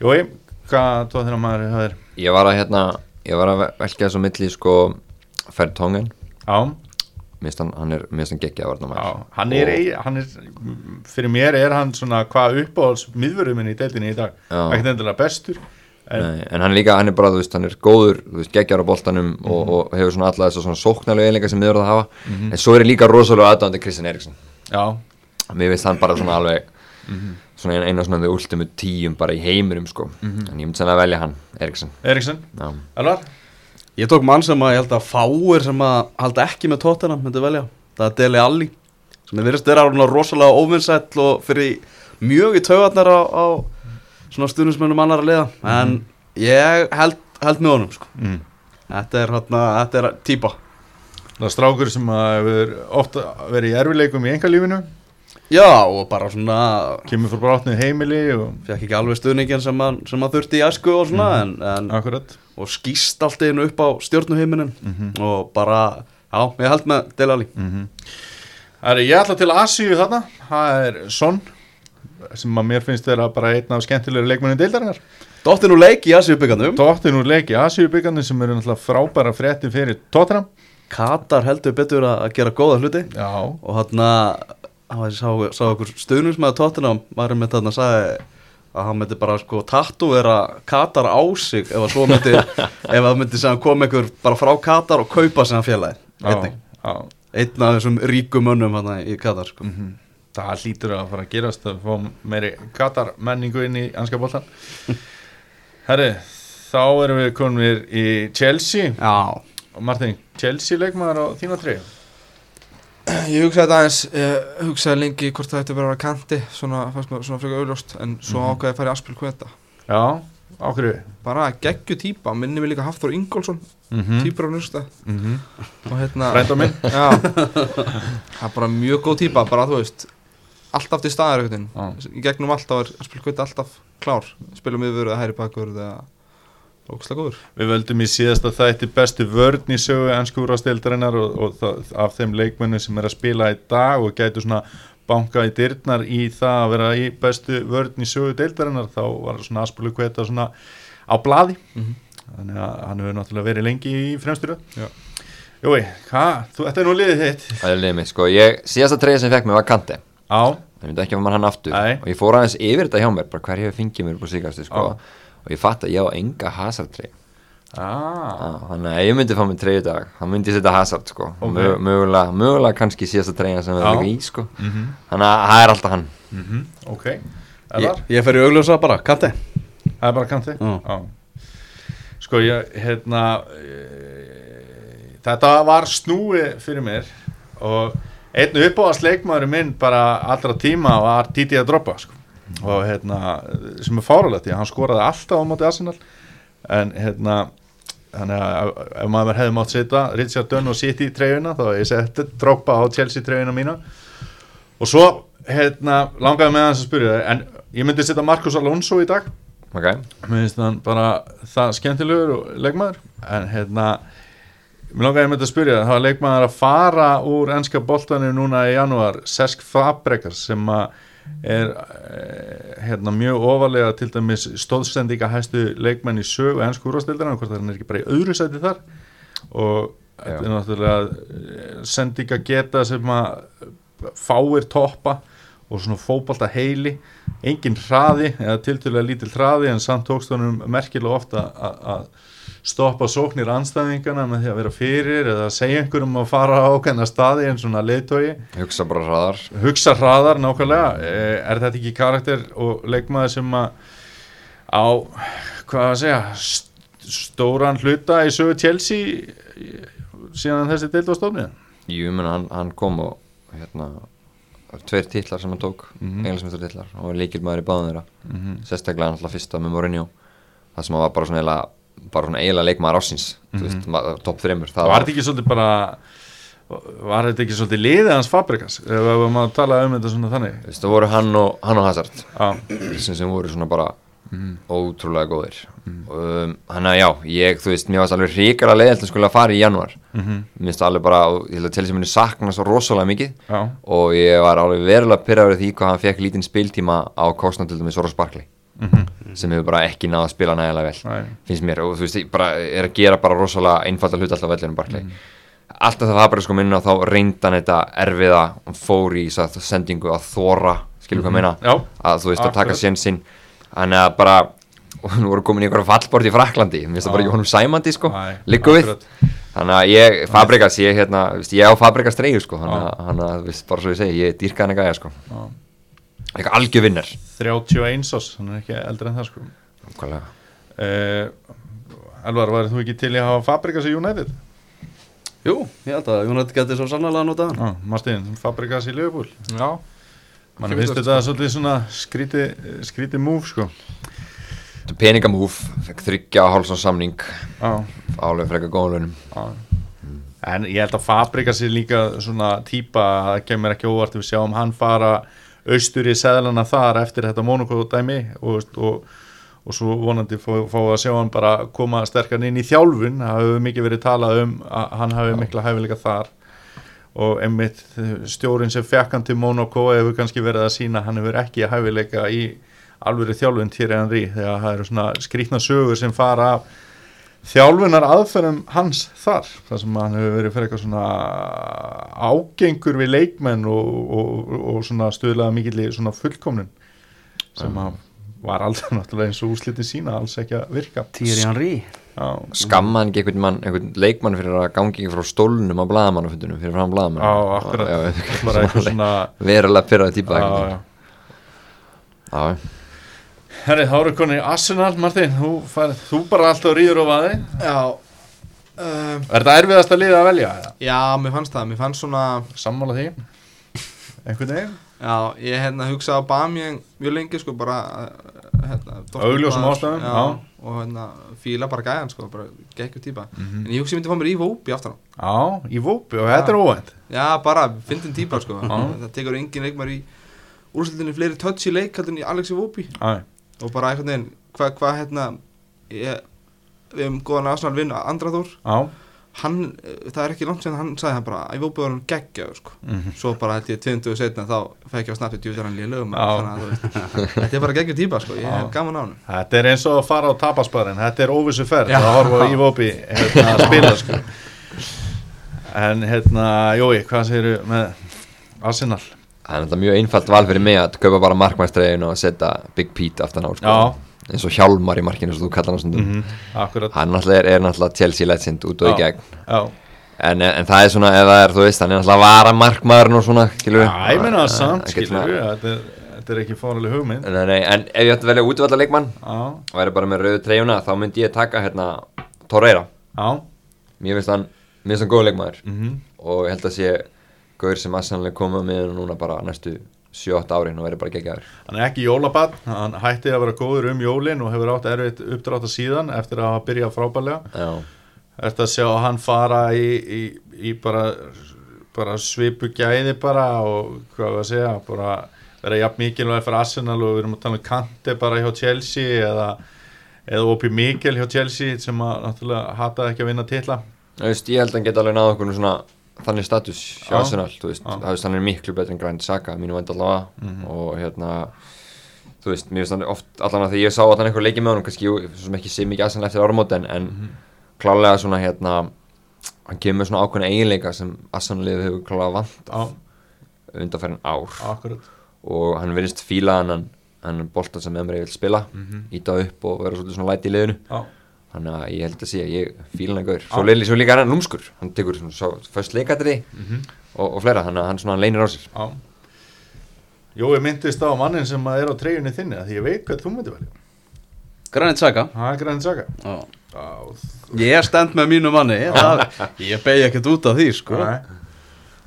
Jói, hvað tóð þeirra maður hefur Ég var að hérna, ég var að velja þessu milli sko Ferd Tongen Já, Mér finnst hann geggja að varna Já, hann er, hann er fyrir mér er hann svona hvað uppáhalds miðvörðum minn í deildinni í dag. Ekkert endilega bestur en, Nei, en hann er líka, hann er bara, þú veist, hann er góður, veist, geggjar á boltanum og, Mhm. og hefur svona alla þess að svona sóknarlega einleika sem miður að hafa, en svo er líka rosalega aðdáðandi Kristján Eriksson. já, Mér finnst hann bara svona alveg, Mhm. svona ein- eina svona þau ultimate tíum bara í heimurum, sko, Mhm. en ég myndi sennilega velja hann, Eriksson. Eriksson, Já, Elvar Ég tók mann sem að ég held að fáir sem að halda ekki með tóttina myndi velja Það er Deli Alli sem er virðist vera svona rosalega óvinnsæll og fyrir mjög í taugarnar á, á svona stundismennum annar að liða en ég held, held með honum sko. mm. þetta er, hana, þetta er típa það er strákur sem hefur ofta verið í erfileikum í engalífinu Já og bara svona kemur frá brátnið heimili og fekk ekki alveg stuðningin sem að, sem að þurfti í æsku og svona en, en, akkurat. og skýst allt einu upp á stjórnuheiminin og bara, já, ég held með Deli Alli. Mm Það er ég ætla til Asíu þarna. Það er Son sem að mér finnst þeirra bara einn af skemmtilegri leikmennin deildarinnar. Dóttir nú leik í Asíubyggandum Dóttin úr leiki Asíu byggandinn sem eru náttúrulega frábæra frétti fyrir Tottenham. Katar heldur betur að gera góða hluti. Já, og hann að sá, sá okkur stuðnusmaður tóttina var með þarna að sagði að hann myndi bara sko tattúera Katar á sig ef að svo myndi [LAUGHS] ef að myndi sem kom einhver bara frá Katar og kaupa sem hann einnig, já. einn af þessum ríku mönnum hann í Katar sko. Mhm. Það hlýtur að fara að gerast að fá meiri Katar menningu inn í anska bóltan [LAUGHS] Herri, þá erum við konum í Chelsea Já, og Martin, Chelsea leikmaður á þína treyju [CLEARS THROAT] Ég hugsaði þetta aðeins, ég hugsaði lengi hvort það ætti að vera á kanti, svona, fannst mér svona frekar auðljóst, en svo Mhm. ákveði að fara í Aspil Kveta. Já, ákveðu Bara geggju típa, minni mig líka Hafþór Ingólfsson, mm -hmm. típur á nýrsta, mm -hmm. og hérna... Frænda minn [LAUGHS] Já, það er bara mjög góð típa, bara þú veist, alltaf til staðar veginn. Í gegnum alltaf er Aspil Kveta alltaf klár, spilum yfir eða hæri bakur eða. Við völdum í síðasta þætti bestu vörn í sögu ennsku úrástildarinnar og, og það, af þeim leikmennu sem er að spila í dag og gætu svona banka í dyrnar í það að vera í bestu vörn í sögu deildarinnar þá var svona aspulu kveta svona á blaði Mhm. þannig að hann hefur náttúrulega verið lengi í fremstýru Já. Jói, þetta er nú liðið þitt það er liðið mitt, sko, ég, síðasta treyja sem ég fekk mér var Kante. Á, ég myndi ekki að maður hann aftur Nei. og ég fór aðeins yfir þetta hjá mér bara hver hefur fengið mér á síkast sko. Og ég fatt að ég á enga Hazard trey ah. þannig að ef ég myndi fá mér treyju dag þá myndi ég setja Hazard sko. Ok. Mö, mögulega, mögulega kannski síðasta treyja sem við erum í sko. mm þannig að það er alltaf hann ok ég, Elvar? ég fer í augljósa bara, kanti Það er bara kanti Já. Já. Sko ég, hérna e, Þetta var snúi fyrir mér og einn uppáðast leikmaður minn bara allra tíma var Didi að droppa sko. Og hérna sem er fáralegt, því að hann skoraði alltaf á móti Arsenal. En hérna þannig að ef- maður hefði mátt setja Richard Dunn og City í treyjuna þá hefði ég sett droppa á Chelsea treyjuna mína. Og svo hérna langaði með hans að spyrja en ég myndi setja Marcus Alonso í dag. Ok, mér finnst hann bara það skemmtilegur og leikmaður. En hérna mér langaði með þetta að spyrja það var leikmaður að fara úr ennska boltanum núna í janúar? Sesk Fabregas sem að er eh, hérna mjög ofalega til dæmis stóðsendinga hæstu leikmenn í sögu ennsku úrvastildina hvort hann er ekki bara í öðru sæti þar. Og þetta er náttúrulega eh, sendinga geta sem að fáir toppa og svona fótbolta heili. Engin hraði eða tiltölulega lítil hraði en samt tókst honum merkilega ofta að stoppa sóknir anstæðingana með því að vera fyrir eða segja einhverjum að fara á ákveðna staði en svona leiðtói hugsa bara hraðar. Hugsa hraðar nákvæmlega. Eh, er þetta ekki karakter og leikmaður sem að á hvað að segja st- stóran hluta í sögu Chelsea eh, síðan þessi deild var stofnið Jú, menn hann, hann kom og hérna tveir titlar sem hann tók mm. -hmm. titlar og var leikilmaður í báðum þeirra. Sérstaklega hann alltaf fyrsta með Mourinho. Það sem hann var bara svona eiginlega bara svona eiginlega leikmaður ásins veist, ma- topp þreymur það Var þetta ekki svolítið bara Var þetta ekki svolítið liðið hans Fabrikas Ef maður tala um þetta svona þannig. Þú veist, það voru hann og, hann og Hazard Já, sem, sem voru svona bara ótrúlega góðir. Um, hann að já, ég, þú veist, mér varst alveg ríkala leiðilt að skulle fara í janúar. Mér finnst alveg bara, ég held að til þess að minni sakna svo rosalega mikið. Já, og ég var alveg verulega pyrraður því hvað hann fekk lítinn spiltíma á kostnað til dæmis Soros Barkley sem hefur bara ekki náða að spila nægilega vel Nei. finnst mér, og þú veist, ég bara er að gera bara rosalega einfalda hlut alltaf vellinum Barkley. Alltaf það var bara sko minna þá reyndan þetta erfiða og fór í þess að sendingu að þóra skilur hvað meina? Já. að þú veist að taka sénsinn. Þannig að bara og [LAUGHS] nú voru komin í einhverja fallbort í Fraklandi mér finnst það bara. Jónum Sæmandi sko líku við. þannig að ég, Fabrikas, ég hérna ég á Fabrikas treyju sko þannig að, bara svo ég segi, ég dýrka hann að gæja sko. Já. Eitthvað algjör vinnar 31 ás, hann er ekki eldri en það sko. Nákvæmlega. uh, Elvar, værið þú ekki til að hafa Fabrikas í United? Jú, ég held að United geti svo sannlega að nota hann. Já, Martin, Fabrikas í Liverpool. Já, Mann Fínt finnst þetta svolítið svona skríti, skríti move sko. Þetta er peningamúf, fekk þryggja á hálsson samning. Já, álega frekar góðan launum. Já. En ég held að Fabrikas er líka svona típa að það kemur ekki óvart ef við sjáum hann fara austur í seðlana þar eftir þetta Monaco dæmi og, og, og svo vonandi fá, að sjá hann bara koma sterkan inn í þjálfun. Það hefur mikið verið talað um að hann hafi mikla hæfileika þar. Og einmitt stjórin sem fekk hann til Monaco hefur kannski verið að sína hann hefur ekki hæfileika í alvöru þjálfun Thierry Henry þegar það eru svona skrýtna sögur sem fara af þjálfunar aðferðum hans þar þar sem hann hefur verið fyrir eitthvað svona ágengur við leikmenn og, og, og svona stuðlaða mikill í svona fullkomnun sem að var aldrei [LAUGHS] náttúrulega eins og úslitin sína alls ekki að virka. Thierry Henry. Já, Skamma hann ekki einhvern, mann, einhvern leikmann fyrir að gangi ekki frá stólnum á blaðamannafundunum fyrir fram blaðamann á, akkurat. Bara eitthvað [LAUGHS] svona verulega pyrraði já, já, já. já. Herri, þá eru koni Arsenal, Martin. Þú, fær, þú bara alltaf rýður á vaði já um, Er þetta erfiðast að liða að velja? eða? Já, mér fannst það, mér fannst svona Sammála því. Einhvern veginn? Já, ég hérna hugsaði á Bamjeng mjög lengi sko bara uh, hérna, Augljósum ástæðum, já, já. og hérna fíla bara gæjan sko, bara geggjur típa. Mhm. en ég hugsa ég myndi fá mér í Vópi aftan á. Já, í Vópi og þetta er óvænt. Já, bara fyndin típa sko. Það tekur engin leikmar í úrslutinni fleiri touch í leik heldur en í Alexi Vópi Æ, og bara einhvern veginn, hvað hva, hérna ég, við hefum góðan Arsenal vinn Andra Þór, Já, hann eh, það er ekki langt sem hann sagði hann bara að Vópi var hann geggjaður sko. Mhm. svo bara held ég 20 og setna þá fekk ég á snabbt djúðar hann að þú veist, þetta er bara geggjur típa sko, ég hef gaman á hann Þetta er eins og að fara á tapasbarinn Þetta er óvissu ferð að horfa í Vópi hérna, að spila sko. [LAUGHS] En hérna, Jói, hvað segirðu með Arsenal? Það er náttúrulega mjög einfalt val fyrir mig að kaupa bara markmæstregin og setja Big Pete aftan á sko. Eins og Hjálmar í markinu sem þú kallar hann Mm Akkurat. Hann náttúrulega er, er náttúrulega Chelsea legend út og í gegn. en, en það er svona, ef það er, þú veist, hann er náttúrulega vara markmaðurinn og svona, Já, ég meina það samt, skilur við Þetta er, þetta er ekki fáraleg hugmynd. Nei, nei, en ef ég ætti að velja útvölda leikmann Já, og væri bara með rauðu treyjuna þá myndi ég taka hérna Torreira. Mér finnst hann, mér finnst hann góð leikmaður. Mhm. og ég held að sé gaur sem aðsannlega koma með núna bara næstu 7-8 árin og verið bara geggjaður. Hann er ekki jólabann, hann hætti að vera góður um jólin og hefur átt erfitt uppdrátt að síðan eftir að hafa byrjað frábælega Já, Eftir að sjá hann fara í, í, í bara, bara svipu gæði bara og hvað við að segja, bara vera jafn mikilvæg fyrir Arsenal og við erum að tala um Kante bara hjá Chelsea eða, eða Opi Mikkel hjá Chelsea sem að náttúrulega hataði ekki að vinna veist, ég held að hann geta alveg náða okkur svona þannig status hjá Já. Arsenal þú veist, veist, hann er miklu betur en Grand Saka mínu vend allavega Mhm. og hérna þú veist, mér finnst hann oft að því ég sá allan eitthvað leikið með honum kannski, sem ekki sé mikið Arsenal eftir áramót en, en Mhm. klálega svona hérna hann kemur svona ákveðna eiginleika sem Arsenal liðið hefur klálega vant Já, undanferðin ár akkurat. og hann verðist fíla hann hann bolta sem Emre vil spila Mhm. íta upp og vera svolítið svona læti í liðinu Já, þannig að ég held að sé að ég fíla hann gaur svo, leili, svo líka hann lúmskur hann tekur svona svo, fyrst leikatri mhm. og, og fleira, þannig að hann svona leynir á sér já. Jói myndist á mannin sem að er á treyjunni þinni að því ég veit hvað þú myndi velja. Granit Það er Granit Xhaka. Já. Já, Ég er stend með mínu manni það, [LAUGHS] Ég beigi ekkert út af því sko Nei.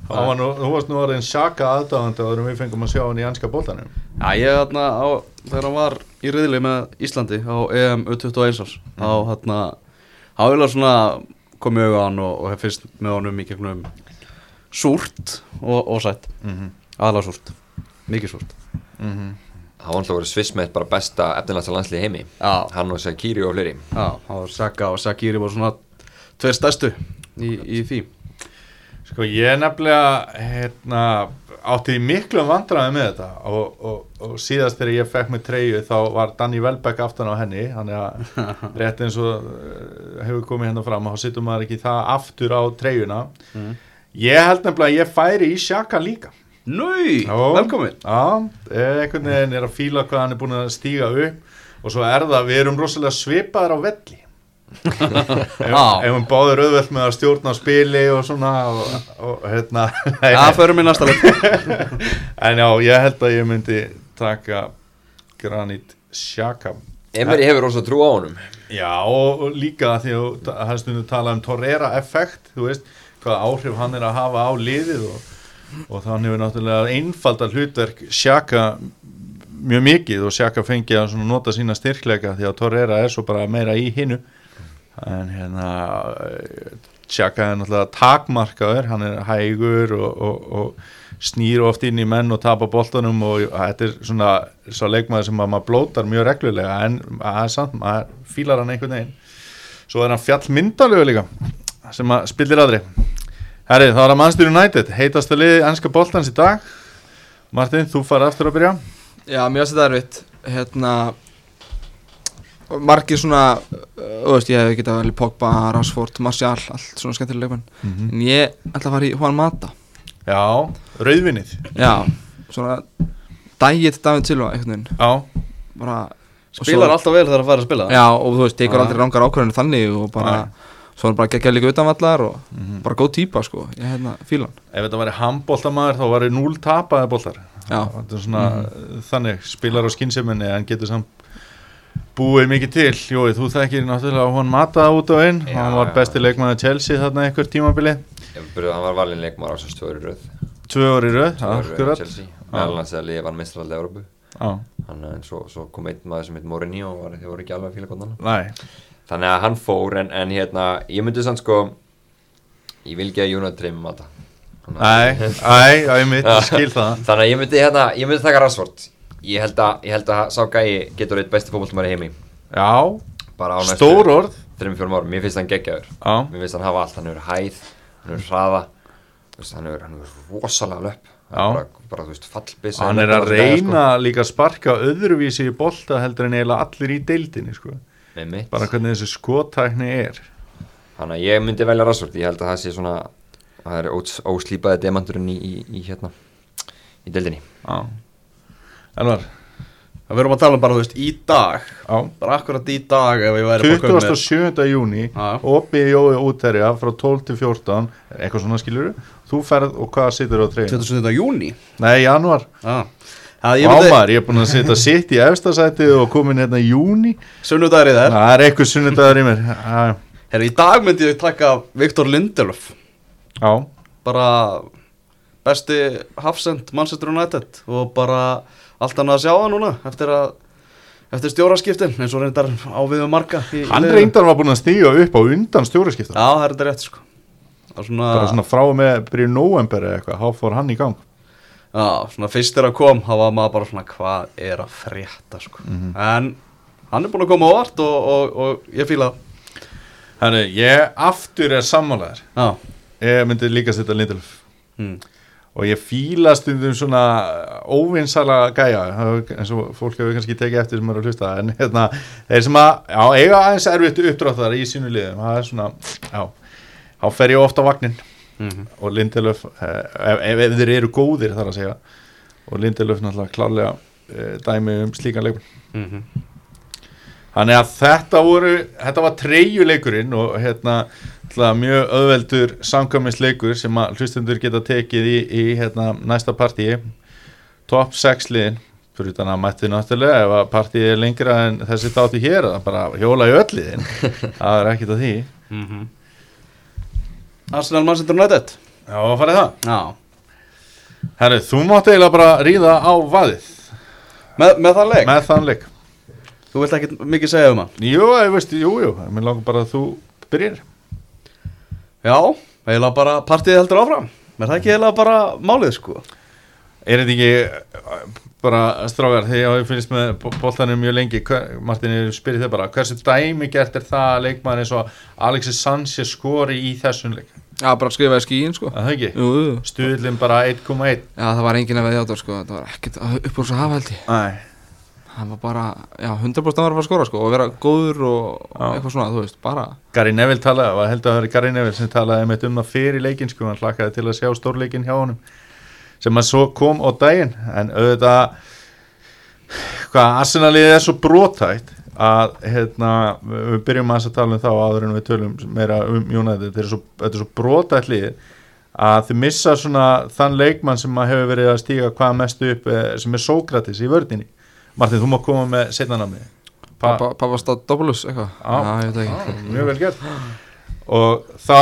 Það var nú, þú varst nú orðin Xhaka aðdáðandi en við fengum að sjá hann í anska bóltanum. Já, ég þarna á, þegar hann var í riðli með Íslandi á EM U21 árs þá hérna hann vil að svona komið auðvitað hann og, og hef fyrst með honum í gegnum súrt og, og sætt. Mhm. aðalega súrt, mikið súrt. Það var alltaf verið svissmeitt bara besta efnilegsta landslið heimi. Já. Hann og Sakiri og fleiri. Já, það var Saka og Sakiri voru svona tveir stærstu í, í því Sko ég nefnilega hérna, átti miklu vandræði með þetta og, og, og síðast þegar ég fekk með treyju þá var Danny Welbeck aftan á henni þannig að [LAUGHS] rétt eins og uh, hefur komið hérna fram þá sittum maður ekki það aftur á treyjuna. Ég held nefnilega að ég færi í sjaka líka. Núi, velkomin. Já, eh, einhvern veginn er að fíla hvað hann er búin að stíga upp og svo er það, við erum rosalega svipaðar á velli ef, hún báður auðvelt með að stjórna spili og svona og, og hérna. Já, förum í næsta leik. [LAUGHS] En já, ég held að ég myndi taka Granit Xhaka. Emery hefur rosa trú á honum. Já, og, og líka því að það stundu talað um Torreira effekt, þú veist hvað áhrif hann er að hafa á liðið og, og þannig hefur náttúrulega einfalda hlutverk Xhaka mjög mikið og Xhaka fengi að nota sína styrkleika því að Torreira er svo bara meira í hinnu en hérna Xhaka er náttúrulega takmarkaður hann er hægur og, og, og snýr oft inn í menn og tapar boltanum og þetta er svona svo leikmaður sem að maður blótar mjög reglulega en það er samt, maður fílar hann einhvern veginn. Svo er hann fjallmyndalögu líka sem að spillir aðri Herri, þá er það Manchester United heitastu liði ennska boltans í dag. Martin, þú fara aftur að byrja. Já, mér finnst þetta erfitt. Hérna Margir svona Þú veist, ég hef getað vel Pogba, Rashford, Martial Allt svona skemmtilega leikmenn. Mhm. En ég ætla að fara í Juan Mata. Já, rauðvinnið Já, svona Dægið David Silva, Já, Bara Spilar svo- alltaf vel þegar það fara að spila. Já, og þú veist, tekur Já. aldrei rangar ákvörðinu þannig Og bara Svo er bara geggja líka utanvallar Og bara góð típa, sko. Ég hérna, fílan ef þetta væri handboltamæður þá væri núl tapaði boltar. Já. Þetta er svona þannig spilar á skynnseminni en getur samt búið mikið til. Jói, þú þekkir náttúrulega hún mataði út á inn Já, hann var besti leikmaður Chelsea þarna einhver tímabili. Ég byrjuði að hann var valin leikmar á þessu stöður í röð. Tvö orði röð, Tvö röð með akkurat. Chelsea. Meðal hans að liða vann mistraldi Európu að en svo, svo kom einn maður sem heit Mourinho og var, þið voru ekki alveg að fíla konan Þannig að hann fór en, en hérna, ég myndi sann sko Ég vil ekki að að það næ, æ, æ, mitt, ég skil það. [LAUGHS] Þannig að ég myndi hérna, ég myndi taka Rashford Ég held að, ég held að sá gæi getur eitt besti í heimi. Já, Bara á næstu stór orð. Þreim fjórum árum, mér finnst hann geggjaður. Já, Mér finnst hann hafa allt, hann hefur hæð Hann hefur hraða. Hann hefur, rosalega löpp. Já. bara, bara, þú veist, fallbiss hann er að reyna líka að sparka öðruvísi í bolta heldur en eiginlega allir í deildinni sko. Bara hvernig þessi skotækni er. Þannig að ég myndi velja Rashford. Ég held að það sé svona Það er ós, óslípaði demanturinn í, í, í hérna Í deildinni. Já Elvar, Það verðum að tala um bara, þú veist, í dag. Já. Bara akkurat í dag ef ég væri bara kominn með- 27. júni opið Jói útherja frá 12 til 14 eitthvað svona skilur þú ferð og hvað situr á treyna 27. júni nei, januar, og ámar, ég er búin að setja sitt í efstasæti og komin hérna í júni Sunnudagri þær það er eitthvað sunnudagur í mér. Já, Herra, í dag myndi ég taka Viktor Lindelöf já, Bara besti hafsend Manchester United Og bara allt annað að sjá það núna Eftir að Eftir stjóraskiptin, eins og reyndar á við um marga hann liðinu. reyndar var búin að stíga upp á undan stjóraskipta Já, það er þetta rétt sko Það er svona, bara svona frá með byrju november eða eitthvað, þá fór hann í gang Já, svona fyrst þegar að kom þá var maður bara svona hvað er að frétta sko. Mhm. En hann er búin að koma á vart og, og, og ég fíla það. Þannig, ég aftur er sammálaður Já, ég myndi líka setja Lindelöf mm. Og ég fíla stundum svona óvinsala gæja eins og fólk hefur kannski tekið eftir sem eru að hlusta. En hérna, þeir sem að já, eiga aðeins erfitt uppdráttar í sínu liðum það er svona, já þá fer ég ofta vagnin Mm og Lindelöf, eh, ef, ef, ef þeir eru góðir þar að segja. Og Lindelöf náttúrulega klárlega eh, dæmi um slíkan leikun -hmm. Þannig að þetta voru, þetta var treyjuleikurinn og hérna mjög öðveldur samkvæmisleikur sem að hlustundur geta tekið í, í hérna, næsta partíi. Top 6 liðin fyrir utan að mætti náttúrulega ef að partíi er lengra en þessi þátti hér að bara hjóla í öll liðin. [LAUGHS] Það er ekkit að því. Mm Arsenal Manchester United. Já, að farið það. Já, Herri, þú mátt eiginlega bara ríða á vaðið. Með, með það leik? Með þann leik. Þú vilt ekki mikið segja um hann? Jú, ég veist, jú, jú, mér langar bara að þú Byrjir Já, eiginlega bara partíð heldur áfram. Er það ekki eiginlega bara málið sko? Er þetta ekki uh, bara strágar þegar ég finnst með bóltanum mjög lengi Martin, ég spyrir þig bara hversu dæmi gert er það að leikmann eins og Alexis Sanchez skori í þessum leik? Já, bara skrifaði skíin sko. Að það ekki, Jú, jú. Stuðlinn bara 1,1 Já, það var enginn að veðja á það sko. Það var ekkert upp úr svo hafa held ég. Nei, Það var bara, já, 100% að vera að að skora sko Og vera góður og Já. eitthvað svona, þú veist, bara Gary Neville talaði, var held að það var Gary Neville sem talaði einmitt um það fyrir leikin sko, hann hlakkaði til að sjá stórleikin hjá honum sem að svo kom á daginn. En auðvitað hvað Arsenalið er svo brótætt að hérna, við byrjum að tala um þá áður en við tölum meira um United, þetta er svo, svo brótætt lið að þið missa svona þann leikmann sem að hefur verið að stíga hvað mest upp eh, sem er Sókratis í vördinni Martin, þú má koma með setnanamni Pappa, pappa stáð doppelus eitthvað Já. Já, ég veit það ekki mjög vel gert og þá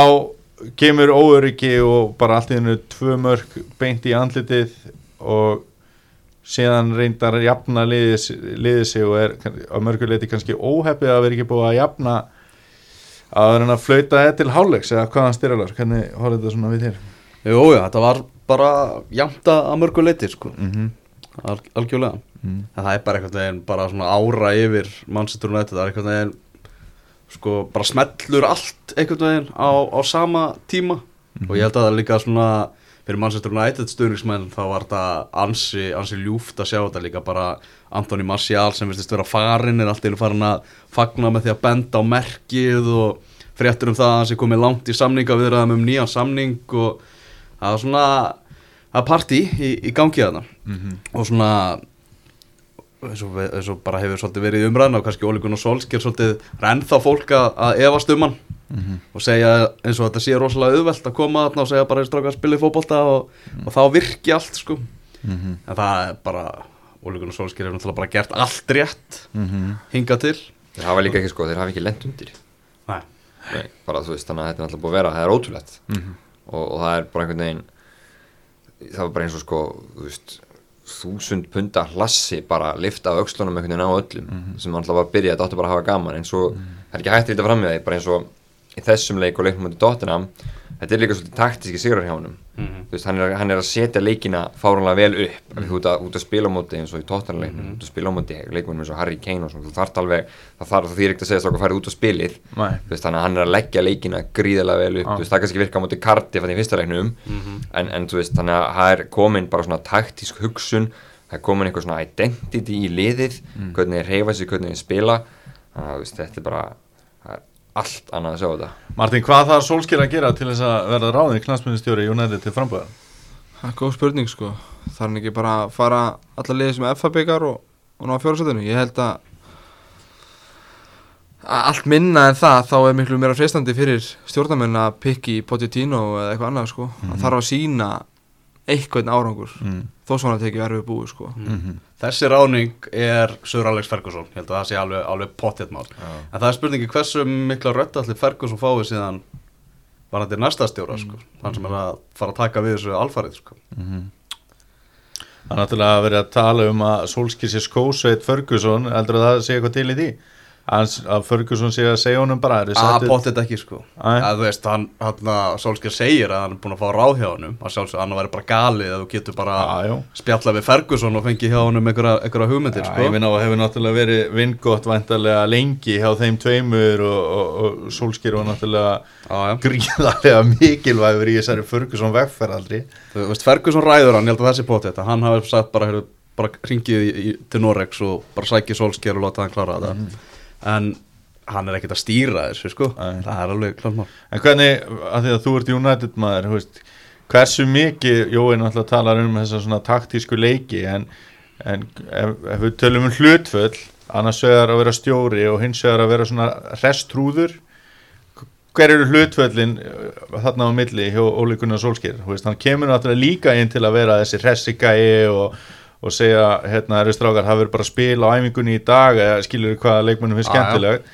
kemur óöryggi og bara allt í hennu tvö mörg beint í andlitið og síðan reyndar að jafna liðið, liðið sig og er á mörguleiti kannski óheppið að vera ekki búið að jafna að vera að flauta þetta til hálfleiks eða hvaðan styrjalar, hvernig horfði þetta svona við þér? Jú, já, þetta var bara jæmta að mörgu leiti sko Mm -hmm. Al Algjörlega Mm. Það er bara einhvern veginn bara svona ára yfir Manchester United, það er einhvern veginn sko bara smellur allt einhvern veginn á, á sama tíma. Og ég held að það er líka svona fyrir Manchester United stuðningsmenn þá var þetta ansi, ansi ljúft að sjá þetta líka bara Anthony Martial sem virtist vera farin er alltaf farin að fagna með því að benda á merkið og fréttur um það að hann sé komið langt í samninga viðraðum um nýjan samning og það var svona það er partí í, í gangi þarna. Og svona eins og, við- eins og bara hefur svolítið verið í umræðin og kannski Óli Gunnar Solskjær svolítið rennþá fólk að, að efast um hann og segja eins og þetta sé rosalega auðvelt að koma þarna og segja bara stráka að spila í fótbolta og, og þá virki allt sko. En það er bara Óli Gunnar Solskjær hefur náttúrulega bara gert allt rétt hingað til. Þeir hafa líka ekki sko, þeir hafa ekki lent undir. Nei. Nei, bara þú veist, þannig að þetta er alltaf búið að vera það er ótrúlegt. Og, og það er bara einhvern veginn það var bara eins og sko þú veist, þúsund punda hlassi bara lifta af aukslunum einhvern veginn á öllum sem alltaf var að byrja, þetta átti bara að hafa gaman eins og það er ekki hægt að líta fram með því bara eins og í þessum leik og leiknum mútið Tottenham þetta er líka svolítið taktíski sigrar hjá honum. Þú veist, hann er, hann er að setja leikina fáránlega vel upp. Mm. út, að, út að spila á móti eins og í Tottenham leiknum út að spila á móti leikmennum eins og Harry Kane og svona, þú þarft alveg það þarf það því ekkert að segja að farið út á spilið. Þú veist, þannig að hann er að leggja leikina gríðarlega vel upp, þú veist, það kannski virka á móti karti fann í fyrsta leiknum, en, en þú veist þannig að það er komin bara svona taktísk hugsun, það er komin eitthvað svona identity í liðið, hvernig þeir reyfa sig hvernig þeir spila, þannig að þú veist, þetta er bara, allt annað að sjá þetta. Martin, hvað þarf Solskjær að gera til þess að verða ráðin knansmyndistjóri United til frambúðar? Það er góð spurning sko. Er hann ekki bara að fara alla liðið sem FA byggar og, og ná fjórasætinu Ég held að allt minna en það þá er miklu meira freistandi fyrir stjórnarmenn að pikki Pochettino eða eitthvað annað sko. Það þarf að sína eitthvað árangur. Mm. þó svona tekið verfið búið sko. Þessi ráning er Sör Alex Ferguson, ég held að það sé alveg, alveg pottétt mál. En það er spurningi hversu mikla rödd allir Ferguson fáið síðan var þetta næsta stjóra sko, hann sem er að fara að taka við þessu alfarið sko. Það er náttúrulega verið að tala um að Solskjær sé skósveit Ferguson, heldur að það sé eitthvað til í því? Að Ferguson sé að segja honum bara að pottet ekki sko. Að þú veist, hann, hann Solskjær segir að hann er búin að fá ráð hjá honum að sjálfsög hann væri bara galið að þú getur bara já. spjalla við Ferguson og fengi hjá honum einhverja, einhverja hugmyndir sko. ég minna og hefur náttúrulega verið vingott væntalega lengi hjá þeim tveimur og, og, og Solskjær var náttúrulega gríðarlega [LAUGHS] mikilvægur í þessari Ferguson vegferðaldri. Þú veist, Ferguson ræður hann, ég held að þessi pottet hann hafi sagt bara, bara ringið til Norex og bara sækið Solskjær og láta hann klára þetta en hann er ekkert að stýra þessu sko. Nei. það er alveg klart mál. En hvernig, að því að þú ert United maður, veist, hversu mikið, Jói náttúrulega talar um þessa svona taktísku leiki, en, en ef, ef við tölum um hlutföll, annars vegar að vera stjóri og hins vegar að vera svona restrúður, hver eru hlutföllin eh, þarna á milli hjá Óli Gunnar Solskjær, hann kemur náttúrulega líka inn til að vera þessi ressigæi og og segja, hérna, eru strákar, hafa verið bara að spila á æfingunni í dag eða skilur hvað leikmennum já. skemmtileg?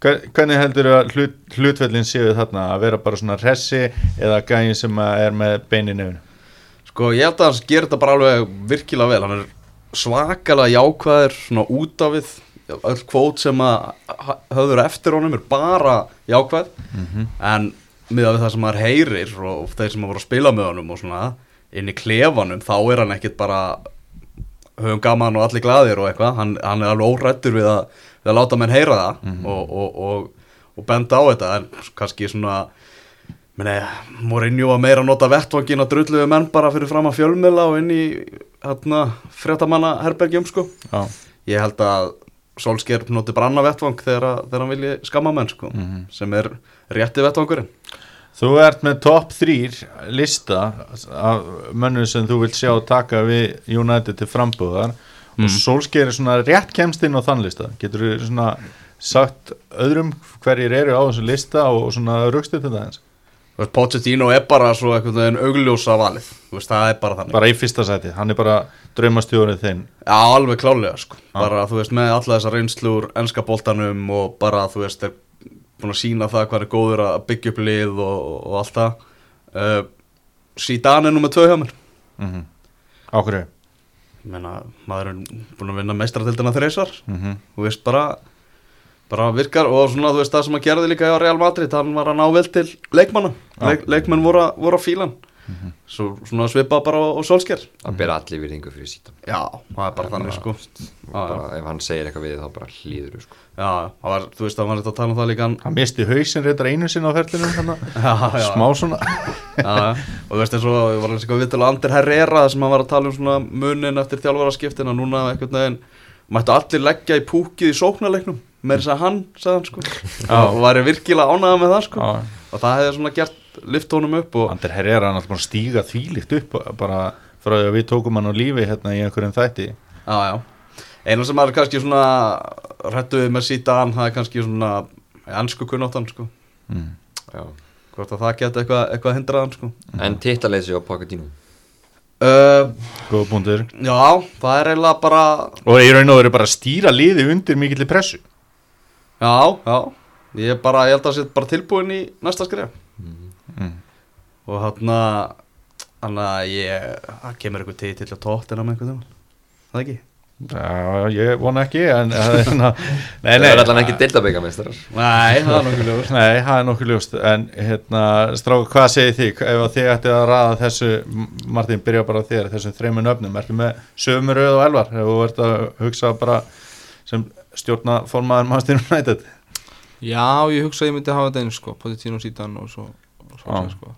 Hver- hvernig heldur að hlut, hlutfellin séu þarna? Að vera bara svona ressi eða gæðin sem að er með bein í nefnu sko ég held að hann gerir þetta bara alveg virkilega vel. Hann er svakalega jákvæður svona út af við öll kvót sem að höfður eftir honum er bara jákvæð. En miðað við það sem maður heyrir og þeir sem voru að spila með honum og svona inn í klefanum þá er hann ekkit bara höfum gaman og allir glaðir og eitthvað. Hann, hann er alveg órættur við að, við að láta menn heyra það og, og, og, og benda á þetta. En kannski svona meni, Mourinho var meira að nota vettvangin að drullu við menn bara fyrir fram að fjölmiðla og inn í hérna, fréttamanna herbergjum sko. Já, ég held að Solskjær noti branna vettvang þegar, að- þegar hann vilji skamma menn sko, sem er rétti vettvangurinn Þú ert með topp þrýr lista af mönnum sem þú vilt sjá taka við United til frambúðar. Og Solskjaer er svona rétt kemst inn á þann lista. Getur þú svona sagt öðrum hverjir eru á þessum lista og svona rugstu til það eins Pochettino er bara svo einhvern veginn augljósa valið. Veist, það er bara þannig. Bara í fyrsta sæti, hann er bara draumastjórið þinn. Já, alveg klálega sko. Bara, þú veist, með alla þessar reynslur ennska boltanum og bara, þú veist, er búin að sína það hvað hann er góður að byggja upp lið og, og allt það. Uh, Zidane er nú með tvö hjá mér. Mm Á hverju? Ég meina, maður er búin að vinna meistaratildina þreysar Mm þú veist bara bara virkar og svona þú veist það sem að gerði líka á Real Madrid, hann var að ná vel til leikmanna, Leik, leikmenn voru, að- voru að fílan svo svona svipa bara á, á Solskjær. Það ber allir virðingu fyrir síta já, það er bara þannig sko. Ef hann segir eitthvað við þá bara hlýður sko. já, var, þú veist það var þetta að tala um það líka. Hann- Hann misti hausinn reyndar einu sinna á [LAUGHS] já, já, smá svona. [LAUGHS] Já, og þú veist eins og ég var eins og við til Ander Herrera sem hann var að tala um svona munin eftir þjálfaraskiptin og núna einhvern veginn mættu allir leggja í púkið í sóknarleiknum. Með þess að hann, sagði hann sko. [LAUGHS] Og væri virkilega ánægða með það sko. Já. og það hefði svona gert lift honum upp og Ander Herrera hann alltaf búin að stíga þvílíkt upp bara frá því að við tókum hann á lífi hérna í einhverjum þætti Já, já. Einu sem er kannski svona rættuðið með sítan, það er kannski svona ennsku kunnáttan, sko. mm. Já. Hvort að það geti eitthvað, eitthvað hindraðan, sko. en tittaleysi á Pochettino Uh, Góða búndur já, það er eiginlega bara, Og í raun og veru bara að stýra liði undir mikill pressu já, já. Ég er bara, ég held að það sé bara tilbúin í næsta skrif. Mm. Og hann að, hann að ég, það kemur eitthvað til til að tóttina með einhvern veginn. Það ekki? Já, ég vona ekki en, en, nei, það nei, er allan ekki deildabyggamestrar Nei, það er nokkuð ljóst. Nei, það er nokkuð ljóst en hérna, stráka, hvað segir þig ef að þið ætti að raða þessu Martin, byrja bara á þér, þessum þreymur nöfnum ertu með sömu rauð og elvar ef þú ert að hugsa bara sem stjórna formaður Manchester United Já, ég hugsa að ég myndi hafa þetta einu sko Já. sko.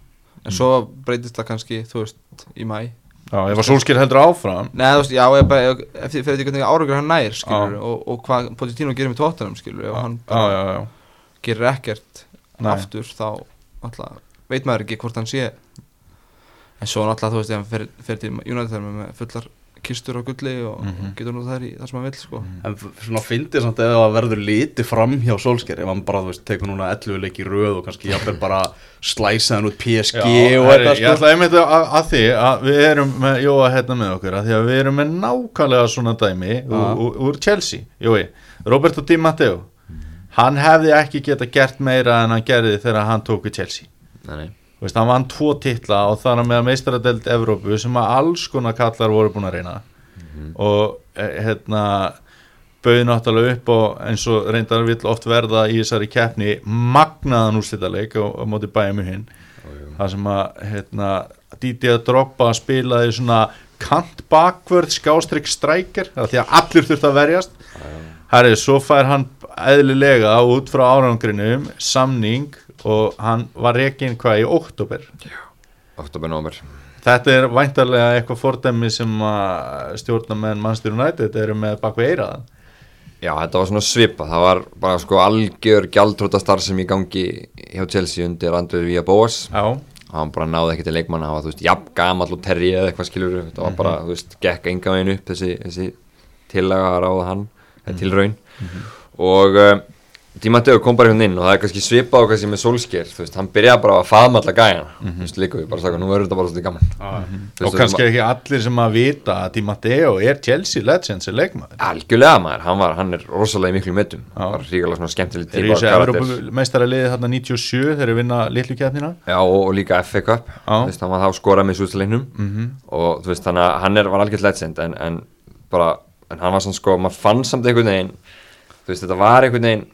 En svo breytist það kannski, þú veist, í mæ Já, ef að Solskjær heldur áfram Nei, þú veist, já, ég bara, ef- eftir fyrir því hvernig árangur hann nær, skilur og, og hvað Pochettino gerir með tóttanum, skilur ef hann Já, bara já, já, gerir ekkert Nei. aftur, þá alltaf, veit maður ekki hvort hann sé en svo náttúrulega, þú veist, ef hann fer, fer til United með fullar kistur á gulli og, Mhm. og getur nú það í það sem hann vil, sko. En f- svona fyndið samt ef það verður liti fram hjá Solskjær ef hann bara, þú veist, tekur núna 11 leik í röð og kannski jafnvel bara slæsa hann út PSG Já, og eitthvað Ég sko. ætla einmitt að, að því að við erum með Jóa hérna með okkur að því að við erum með nákvæmlega svona dæmi úr, úr, Chelsea. Jói, Roberto Di Matteo. Hann hefði ekki geta gert meira en hann gerði þegar hann tók við Chelsea. Nei, nei. Veist, hann vann tvo titla og þar með meistaradeld Evrópu sem að alls konar kallar voru búin að reyna. Og eh, hérna bauði náttúrulega upp og eins og reyndar vill oft verða í þessari keppni magnaðan úrslitaleik á, á móti bæjum hinn það sem að hérna, Didi að droppa spilaði svona kant bakvörð skástrygg strækir því að allir þurft að verjast. Herri, svo fær hann eðlilega út frá árangrinum samning og hann var rekin hvað í óttúber oktober, nómer Þetta er væntarlega eitthvað fordæmi sem að stjórnamenn Manchester United eru með bakvið eiraðan Já, þetta var svona svipa, það var bara sko algjör gjaldróta starf sem í gangi hjá Chelsea undir Andrið Vía Bóas Já, hann bara náði ekki til leikmann hann var, þú veist, jafn gamall og terri eða eitthvað skilur þetta var bara, þú veist, gekk enga veginn upp þessi, þessi tillaga að ráða hann eða tilraun. Og Dímateu kom bara hérna inn og það er kannski svipað á kannski með Solskjær, þú veist, hann byrjaði bara að faðma alla gæjana, þú veist, líka við bara sagði, nú verður þetta bara svolítið gaman. Þú og veist, kannski ekki allir sem að vita að Di Matteo er Chelsea legend sem leikmaður. Algjörlega maður, hann var, hann er rosalega í miklu metum, Já. var ríkilega svona skemmtileg Þeir eru í típa þessu karakter. Evrópumeistara liði þarna 97 þegar þeir vinna litlu keppnina. Já, og, og líka FA Cup þú veist, hann var þá skorað með sústaleiknum Mhm. og þú veist, þannig að hann er, var algjört legend en, en bara, en hann var svona sko maður fann samt einhvern veginn þú veist, þetta var einhvern veginn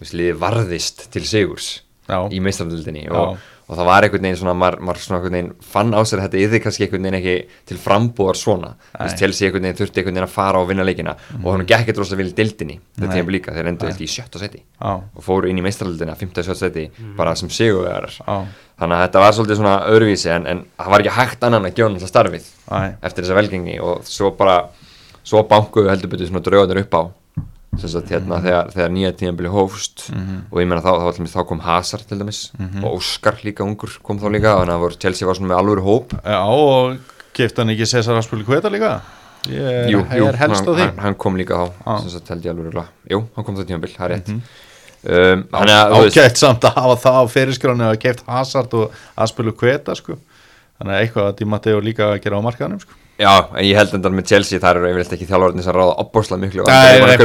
liðið varðist til sigurs Já, í meistaröldinni Já. og, og það var einhvern veginn svona, maður, maður svona einhvern veginn fann á sér að þetta yfir kannski einhvern veginn ekki til frambúðar svona. Veist, Nei. Chelsea einhvern veginn þurfti einhvern veginn að fara og vinna leikina og hann gekk eitthvað rosa vel í dildinni þetta tíma líka, þeir endur eftir í sjötta seti já, og fóru inn í meistaröldina, 5. sjötta seti bara sem sigurvegarar. Já, þannig að þetta var svolítið svona öðruvísi en, en það var ekki hægt annan að gjóna þetta starfið Æ, eftir þessa velgengi og svo bara svo bankuðu heldur betur svona draugarnir upp á sagt hérna þegar, þegar nýja tíðanbili hófst og ég meina þá, þá, þá, þá kom Hazard til dæmis og Óskar líka ungur kom þá líka þannig að Chelsea var svona með alvöru hóp. Já og kefti hann ekki Cesar Aspili Kveta líka? Ég jú, jú, hann, hann, hann kom líka þá sem sagt jú, hann kom það tíðanbil, það er rétt. Um, þú veist Ágætt samt að hafa það á fyrirskránu að keft Hazard og Aspili Kveta sko. Þannig að eitthvað að Di Matteo líka að gera á markaðanum sko Já, en ég held endar með Chelsea þar eru yfirleitt ekki þjálfarnir sem ráða opbórslega miklu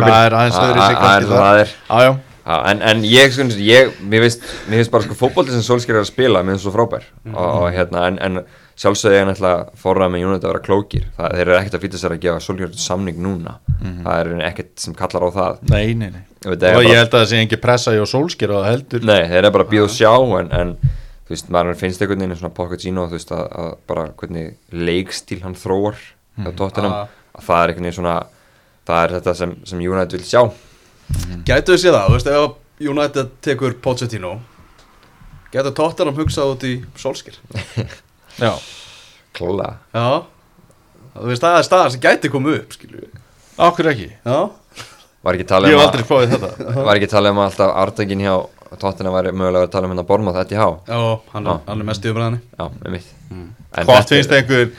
það er aðeins Það- það er það. það er. Já, Já, en, en ég, sko, ég, mér finnst, mér finnst bara sko fótbolti sem Solskjær er að spila, mér finnst svo frábær. Og, og hérna, en, en sjálfsögði ég náttúrulega forrað með United að vera klókir. Það, þeir eru ekkert að fýta sér að gefa Solskjær samning núna, það er ekkert sem kallar á það. Nei, nei, nei. Og er ég held að það sé ekki pressa í sólskir og það heldur. Nei, þeir eru bara að býða og sjá en, en þú veist, maður finnst einhvern veginn svona Pochettino, þú veist, að, að bara hvernig leikstíl hann þróar hjá Tottenham, Ah. að það er einhvern veginn svona það er þetta sem, sem United vil sjá. Gætu þið séð það, þú veist, ef United tekur Pochettino Gætu Tottenham hugsað út í Solskir [LAUGHS] Já, klálega Já. Þú veist, það er staðan sem gæti komið upp, skilju okkur ekki? Já. Var ekki talað Ég um hef að- aldrei fáið þetta. Var ekki talað um að alltaf artækin hjá Tottenham væri mögulega að tala um hérna Bormáð þetta í há Já, hann er, hann er mest í umræðinni já, með mitt Mm. Hvort finnst einhver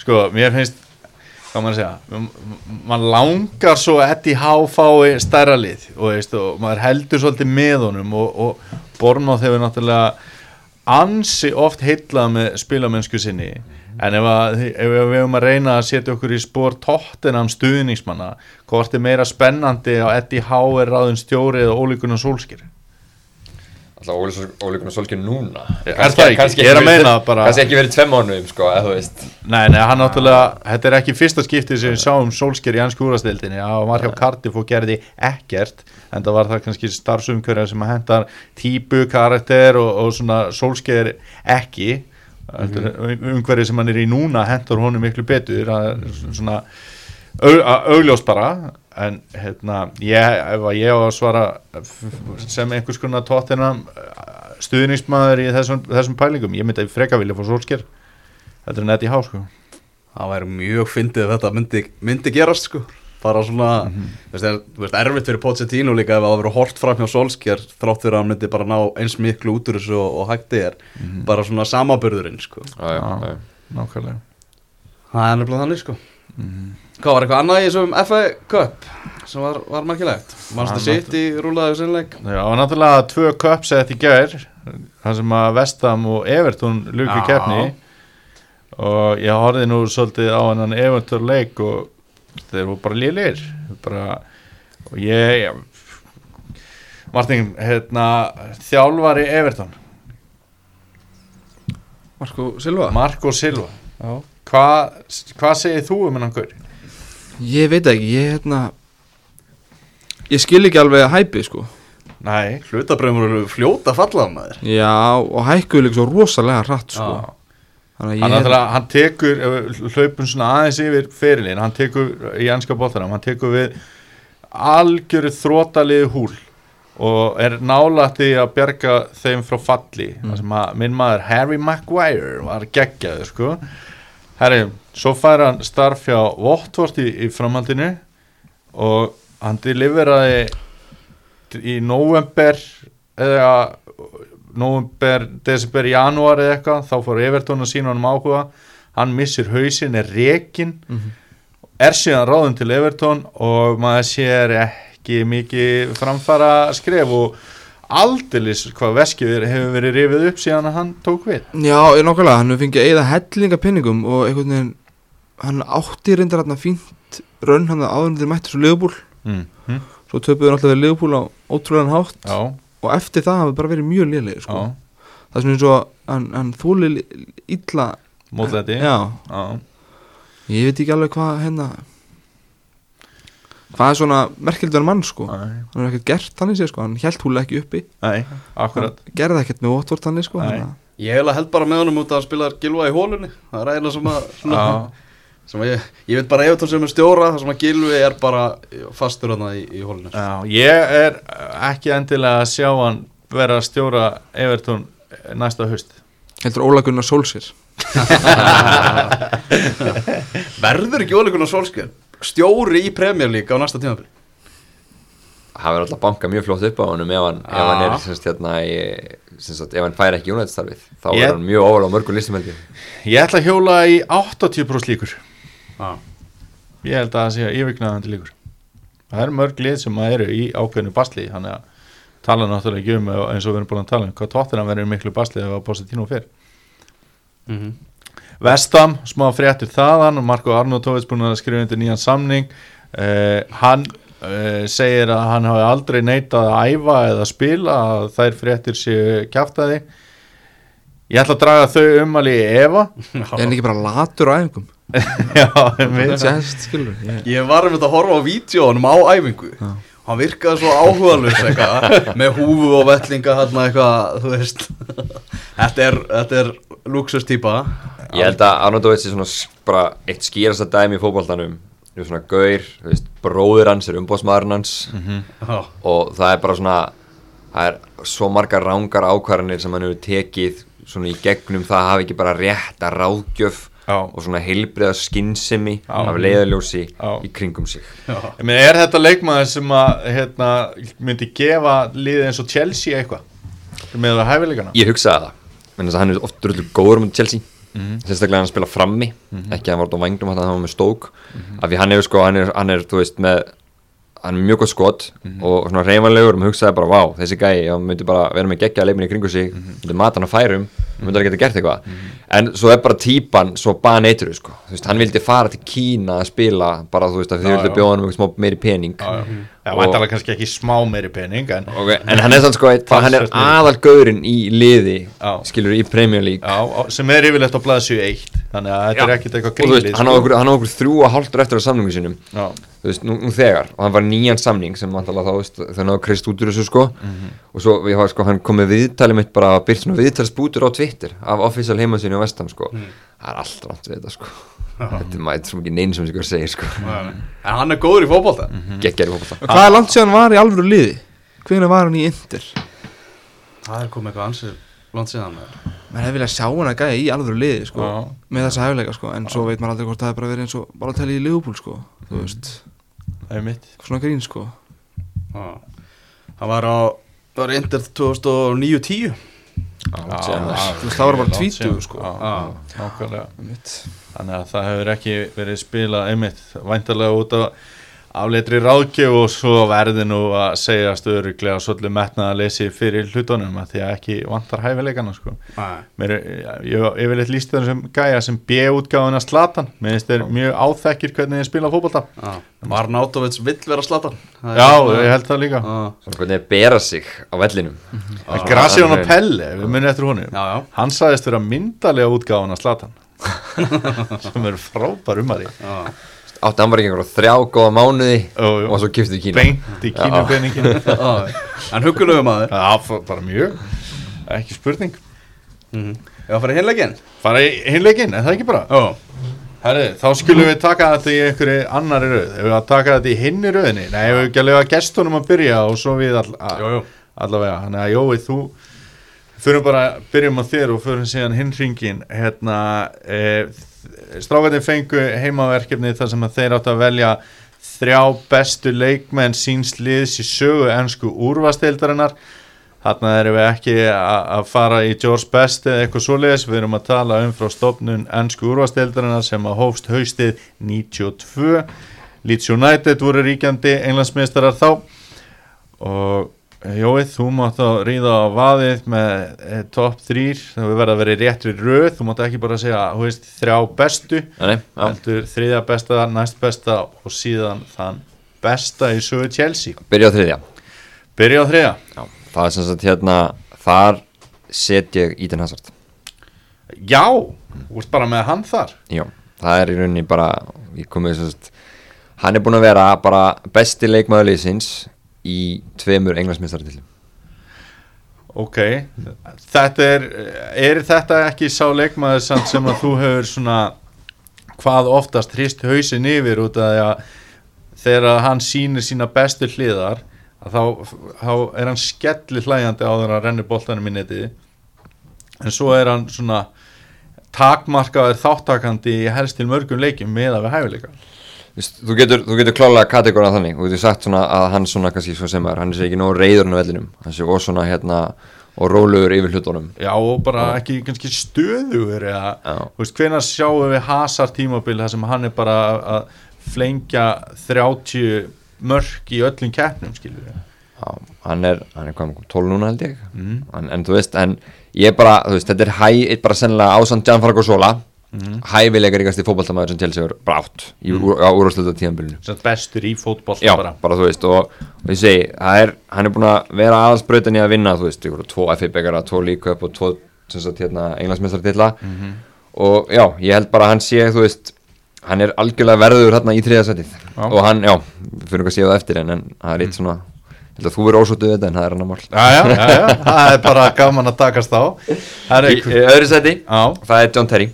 Sko, mér finnst Hvað maður að segja m- m- Man langar svo að Eddie Há fái stærra lið og, veist, og maður heldur svolítið með honum og, og Bormáð hefur náttúrulega ansi oft heillað með spilamennsku sinni. En ef, að, ef við hefum að reyna að setja okkur í spór tóttinam stuðningsmanna hvort er meira spennandi að Eddie Há er ráðin stjóri eða ólíkunar sólskir alltaf ólíkunar svolkið núna. Er það ekki? Er að verið- meina bara- kannski ekki verið tveim mánuðum sko, eða þú veist. Nei, nei, hann náttúrulega, þetta er ekki fyrsta skiptið sem við sáum Solskjær í ansku úrastildinni hann var hjá Cardiff og gerði ekkert en það var það kannski starfsumkverjar sem að hendar típu, karakter og, og svona Solskjær ekki. Mm umhverju sem hann er í núna hendur honum miklu betur. Það er svona að- augljóst bara en hérna, ég, ef að ég á að svara sem einhvers konar tóttina stuðningsmaður í þessum, þessum pælingum, ég myndi að freka vilja fór Solskjær þetta er nett í há sko. Það væri mjög fyndið ef þetta myndi, myndi gerast sko. Bara svona, þú veist, er, þú veist, erfitt fyrir Pochettino líka ef það verður hort fram hjá Solskjær þrátt fyrir að hann myndi bara ná eins miklu út úr þessu og, og hægti er. Bara svona samaburðurinn sko. Já, já, Já. já. nákvæmlega. Það er nefnilega þannig sko Hvað var eitthvað annað í þessum FA Cup sem var, var margilegt? Manstu sitt í rúlaðu sinnleik? Já, og náttúrulega tvö köpsett í gær þar sem að Vestam og Evertón luku Já. keppni og ég horfði nú svolítið á hennan Evertón leik og þeir voru bara lélir bara, og ég já, Martin, hérna þjálfari Evertón Marko Silva Marco Silva Já. Hvað hva segir þú um hennan gaur? Ég veit ekki, ég hérna Ég skil ekki alveg að hæpi sko Nei, Hlutabröðum voru fljóta að falla á maður Já, og hækkuðu líka svo rosalega hratt sko Já. Þannig að ég hann tekur hlaupum svona aðeins yfir ferilinn, hann tekur í ennska bóttanum, hann tekur við algjöru þrótalið húl og er nálætti að bjarga þeim frá falli mm. sem að minn maður Harry Maguire var geggjaður sko Herri, svo fær hann starf hjá Votvort í, í framhaldinu og hann deliveraði í november eða november, desember, janúar eða eitthvað, þá fór Evertón að sína honum áhuga, hann missir hausinn er rekin er síðan ráðum til Evertón og maður sér ekki mikið framfara skref og aldeilis hvað veskið hefur verið rifið upp síðan að hann tók við Já, ég nokkulega, hann hefur fengið að eða hellinga pinningum og einhvern veginn hann átti reyndar hann fínt raun hann áður en þeir mættu svo liðbúl mm. Mm. svo töpuðu hann alltaf við liðbúl á ótrúlegan hátt Já, og eftir það hafa bara verið mjög liðlega sko. það er svona eins og hann, hann þúli illa mótlæti Já, já. ég veit ekki alveg hvað hérna það er svona merkildur mann sko. Nei, hann er ekkert gert þannig séð sko. Hann held húlega ekki uppi. Nei, akkurat. Hann gerði ekkert með Watford þannig sko Nei. þannig að- Ég hef held bara með honum út að spila Gilva í hólunni Það er eiginlega sem að svona, sem að ég, ég veit bara Evertón sem er stjóra Það sem að Gilvi er bara fastur hana í, í hólunni já, ég er ekki endilega að sjá hann vera að stjóra Evertón næsta haust. Heldur Óla Gunnar Solskjær [LAUGHS] Verður ekki óleikun á Solskjær Stjóri í Premier League á næsta tímafél hann verður alltaf banka mjög fljótt upp á honum ef hann, ef hann er semst hérna í, semst ef hann fær ekki United starfið þá Ég- er hann mjög óval á mörgum listum held ég. Ætla að hjóla í 80% líkur. Ah. Ég held að það sé að yfirgnaðandi líkur. Það eru mörg lið sem að eru í ákveðinu basli Þannig að tala náttúrulega ekki um eins og við erum búin að tala um hvað tóttir hann verður miklu basli ef að Positino fyrr mm Vestam, smá fréttur þaðan. Og Marko Arnótovits búin að skrifa undir nýjan samning. Uh, hann uh, segir að hann hafi aldrei neitað að æfa eða spila að þær fréttir séu kjaftaði ég ætla að draga þau umali í Eva. [LAUGHS] Er hann ekki bara latur á æfingum? [LAUGHS] Já, einmitt. sérst skilur ég Ég var um þetta að horfa á vídjónum á æfingu Hann virkaði svo áhugaðlust eitthvað Með húfu og vellinga hérna eitthvað Þú veist. Þetta er, þetta er luxustýpa ég held að Arnóndovits er svona bara eitt skýrasta dæmi í fótboltanum. Er svona gaur, þú veist, bróðir hans er umbóðsmaðurinn hans. Já, og það er bara svona það er svo margar rángar ákvarðanir sem hann hefur tekið svona í gegnum það að hafa ekki bara rétta ráðgjöf Já. Og svona heilbriða skinnsemi af leiðaljósi Já. í kringum sig. Meina, er þetta leikmaður sem að hérna, myndi gefa liðið eins og Chelsea eitthvað? Með það hæfileikana? ég hugsaði það. Að hann er oft drullu góður um Chelsea. Sérstaklega hann spila frammi. Ekki að hann var á vangnum hann var með stók af því hann er sko, hann er, hann er þú veist með hann er mjög gott skot og svona reyfanlegur og maður hugsaði bara, vá, þessi gæi hann myndi bara vera með geggja leikminni í kringu sig myndi mata hann að færum, myndi hann geta gert eitthvað. En svo er bara típan svo baneitur, sko, hann vildi fara til Kína að spila, bara þú veist að þið vildi bjóða hann um eitthvað smá meiri pening. Já, Og- væntalega kannski ekki smá meiri pening en okay. en hann er sann sko, eitt- hann er Talsvert meiri. aðal gaurinn í liði Já. skilur í Premier League. Á- sem er yfirleitt á blaðsju 1 þannig að þetta er ekkit eitthvað veist, grínlið hann á okkur, á okkur þrjú og hálftur eftir á samningu sínum. Já, þú veist, nú, nú þegar og hann var nýjan samning sem vantalega þá veist, þau náðu krist út úr þessu sko. Og svo við sko, hann kom með viðtali mitt bara byrt svona viðtalsbútur á Twitter af official heimasínu á Vestam sko það er allt rátt við þetta sko. Þetta er maður svo mikið neinn sem sig að segja sko En hann er góður í fótbolta. Geggjari fólkvölda hvað er langt síðan hann var í alvöru liði? Hvernig var hann í Inter? Það er komið eitthvað ansið langt síðan maður. maður hefði viljað sjá hann að gæja í alvöru liði sko, Já. með þessa hæfileika sko, en svo veit maður aldrei hvort það er bara verið eins og bara að tella í Liverpool sko, þú veist, það er mitt svona grín sko. Já. Hann var á Það var Inter 2009-10 síðan. Þú veist, það var bara síðan, sko. Þannig að það hefur ekki verið spilað einmitt væntalega út á afleitri ráðgjöf og svo verði nú að segja stöðuruglega svolítið metnað að lesi fyrir hlutunum að því að ekki vantar hæfileikana sko. Mér, ég hef yfirleitt líst það sem gæja sem B-útgáðuna Slatan mér finnst þeir mjög áþekkir hvernig þeir spila fótbolta. Já. Marnátovits vill vera slatan Já, ég held það líka. Svona hvernig þeir bera sig á vellinum. Graciano hann er- Pelle, við munum eftir honum. Já, já. hann sagðist vera myndalega útgáðuna Slatan [LAUGHS] sem eru frábær um að því. Átti hann bara ekki einhverja þrjá góða mánuði Jú, jú. og svo kiptið í Kína. Beint í Já. [LAUGHS] En hugulegu maður. Já, bara mjög. Ekki spurning. Ég var að fara í hinlegin bara í hinleikin, er það ekki bara? Já Herri, þá skulum við taka þetta í einhverju annari röð. Ef við að taka þetta í hinni röðinni? Nei, ef við ekki að lega gestunum að byrja og svo við all, a, Jú, jú. allavega, þannig að Jói, þú fyrir bara, byrjum á þér og fyrir síðan hinn hringin hérna e, strákarnir fengu heimaverkefni þar sem þeir áttu að velja þrjá bestu leikmenn síns liðs í sögu ennsku úrvasteildarinnar Þarna erum við ekki að fara í George Best eða eitthvað svoleiðis, við erum að tala um frá stofnun ennsku úrvasteildarina sem að hófst haustið 92. Leeds United voru ríkjandi englandsmeistarar þá. Og eh, Jói, þú mátt þá ríða á vaðið með topp þrýr, það við verða að vera í réttri röð, þú mátt ekki bara segja, þú veist, þrjá bestu, heldur þriðja besta, næst besta og síðan þann besta í sögu Chelsea. byrja á þriðja. Byrja á þriðja. já. það er sem sagt hérna þar set ég Eden Hazard. Já, þú ert bara með hann þar. Já, það er í rauninni bara ég komið svo sagt hann er búin að vera bara besti leikmaður liðsins í tveimur englandsmeistarartillum Ok, þetta er, er þetta ekki sá leikmaður sem að þú hefur svona hvað oftast hrist hausin yfir út af því að þegar hann sýnir sína bestu hliðar að þá, þá er hann skelli hlæjandi á þegar hann rennir boltanum í netið. En svo er hann svona takmarkaður þáttakandi í helst til mörgum leikjum með að við hæfileika Þú getur, þú getur klálega kategórað þannig. Og þú getur sagt svona að hann svona kannski svo sem er, hann sé ekki nóg reyður á vellinum. Hann sé og svona hérna og rólegur yfir hlutunum. Já og bara ekki kannski stöðugur eða, Já. þú veist, hvenær sjáum við Hazard tímabil þar sem hann er bara að flengja 30 mörk í öllum keppnum skilur við Já, hann er, hann er hvað, 12 núna held ég. Mhm. en, en þú veist, en ég bara, þú veist, þetta er hæ, eitt bara sennilega ásand Gianfranco Sola Mhm. hæfilegar ykkarst í fótballtamaður sem Chelsea er bara átt í, mm. á úrvarsluta tíðanbylunu sem bestur í fótboll Já, bara. bara. þú veist og, og ég segi, er, hann er búin að vera aðalsbrautin í að vinna, þú veist, tvo FA byggara, tvo líköp og tvo hérna, englandsmeistartilla Mhm. og já, ég held bara að hann sé, þú veist hann er algjörlega verður hérna í þriðasætið og hann, já, við fyrir að séu það eftir en, en það er eitt svona, held að þú verður ósóttuð þetta en það er annar mál. Já, já, já, það er bara gaman að takast á. [LAUGHS] Það er Í, öðru sæti, Já, það er John Terry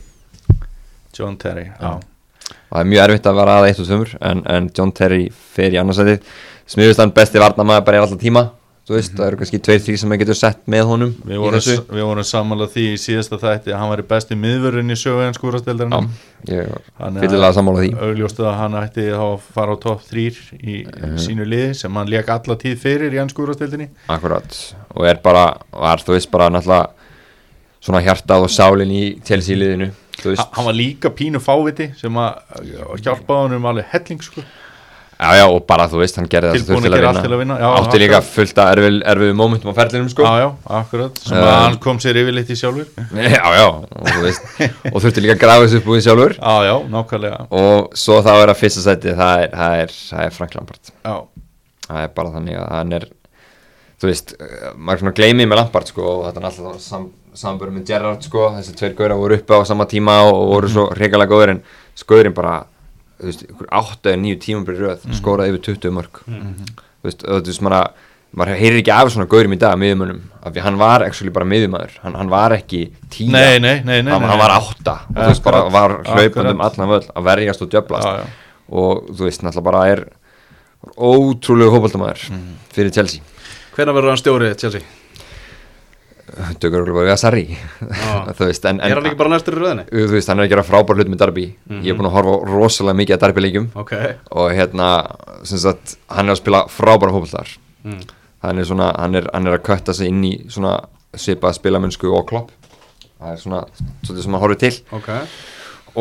John Terry, já. Og það er mjög erfitt að vera að eitt og tvömur en, en John Terry fer í annarsætið smiðust hann besti varnamaður bara í alltaf tíma þú veist, það eru kannski tveir, þrý sem maður getur sett með honum Við vorum, þessu. við vorum samanlega því í síðasta þætti að hann var í besti miðvörun í Já, skúrasteldarinn fyllilega sammála því. augljóstu að hann ætti að fara á topp 3 í sínu liði sem hann lék alla tíð fyrir í hans skúrastildinni Akkurat, og er bara, var þú veist bara náttúrulega svona hjartað og sálin í Chelsea liðinu. þú veist, hann var líka pínu fáviti sem að hjálpa honum alveg helling sko. já já og bara þú veist hann gerði það þurfti að til að vinna, já, átti líka fullt að erfið, erfið momentum á ferlinum sko. Já já, akkurat. Sem Um, að hann kom sér yfirleitt í sjálfur. Já já, og þú veist og þurfti líka að grafa þessu því sjálfur. [LAUGHS] Já já, nákvæmlega. Og svo það að vera fyrsta sæti það er, það er, það er Frank Lampard. Já, það er bara þannig að hann er þú veist, uh, maður svona gleymið með Lampard sko og þetta er alltaf sam, samböru með Gerrard sko, þessi tveir gauðra voru uppi á sama tíma og, og voru svo reikalega góður en skoðurinn bara, þú veist, áttu eða nýju tímabri röð, skoraði yfir 20 mörg þú veist, og þú veist, maður maður heyrir ekki af svona gauðrum í dag miðjumönnum, af því hann var actually bara miðjumæður, hann, hann var ekki tíja, nei, nei, nei, nei, hann, nei. hann var átta. Og þú veist, bara var hlaupandum allan völl að verjast og djöblast já, já. og þú veist, náttúrulega bara er ótrúlegu hópaldamæður Mhm. fyrir Chelsea. Hvenær verður hann stjórið, Chelsea? Dögur bara við að Sarri en, en Er hann ekki bara næstur í röðinni? þú veist, hann er að gera frábær hlut með Darby ég er búin að horfa rosalega mikið að Darby leikjum Ok. Og hérna, sem sagt hann er að spila frábæra hópaldar mm. hann svona, hann hann er að kötta sig inn í svona svipað spilamennsku og klopp. Það er svona, svolítið sem hann horfir til. Ok.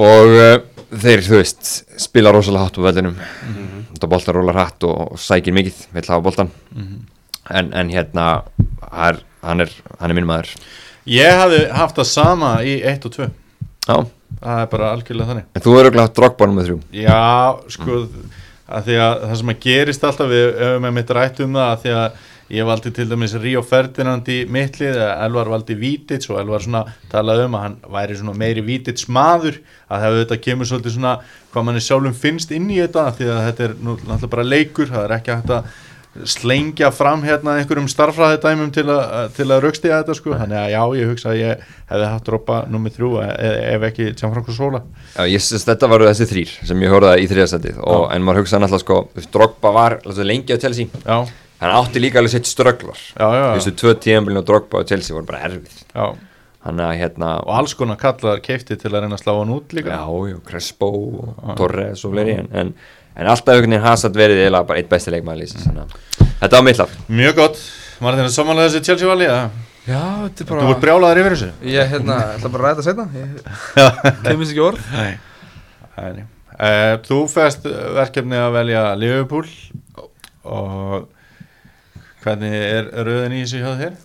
Og uh, þeir, þú veist, spila rosalega hátt á vellinum. Mm -hmm. þetta boltar rólar hátt og, og sækir mikið vill hafa boltan en, en hérna það er, hann er, hann er minn maður. Ég hafði haft það sama í 1 og 2 já, það er bara algjörlega þannig. En þú eru haft drogbánum með þrjú. Já, sko að því að það sem að gerist alltaf við höfum með mitt rætt um það að því að ég valdi til dæmis Ríó Ferdinand í mittlið, Elvar valdi Vítits og Elvar svona talaði um að hann væri svona meiri Vítits maður að það þetta kemur svolítið svona hvað manni sjálfum finnst inn í þetta því að þetta er nú náttúrulega bara leikur það er ekki hægt að slengja fram hérna einhverjum starffræðidæmum til að, til að raukstiga þetta sko. Þannig að já, ég hugsa að ég hefði haft droppa nummið þrjú e- ef ekki Gianfranco Sola. Já, ég syns þetta varu þessi þrýr sem ég horfði í þriðasætið og en maður hugsaði náttúrulega sko Drogba var alltaf lengi á Chelsea. Hann átti líka alveg sitt strögglar. Þú já, veist, tvö tíðanbílinn og Drogba og Chelsea voru bara erfið. Já. hann að hérna og alls konar kallar keifti til að reyna að slá hann út líka. Já, já, Crespo Torres og fleiri en, en, alltaf einhvern veginn Hazard verið eiginlega bara eitt besti þannig að þetta var mitt laf. Mjög gott, var þetta samanlega þessi Chelsea vali eða? Já, þetta er þú bara ert brjálaður yfir þessu. Ég hérna, ætla bara að ræða þetta setna Ég [LAUGHS] kemist ekki orð. Nei, nei. Uh, þú fest verkefni að velja Liverpool og hvernig er rauðin í þessu hjá þér?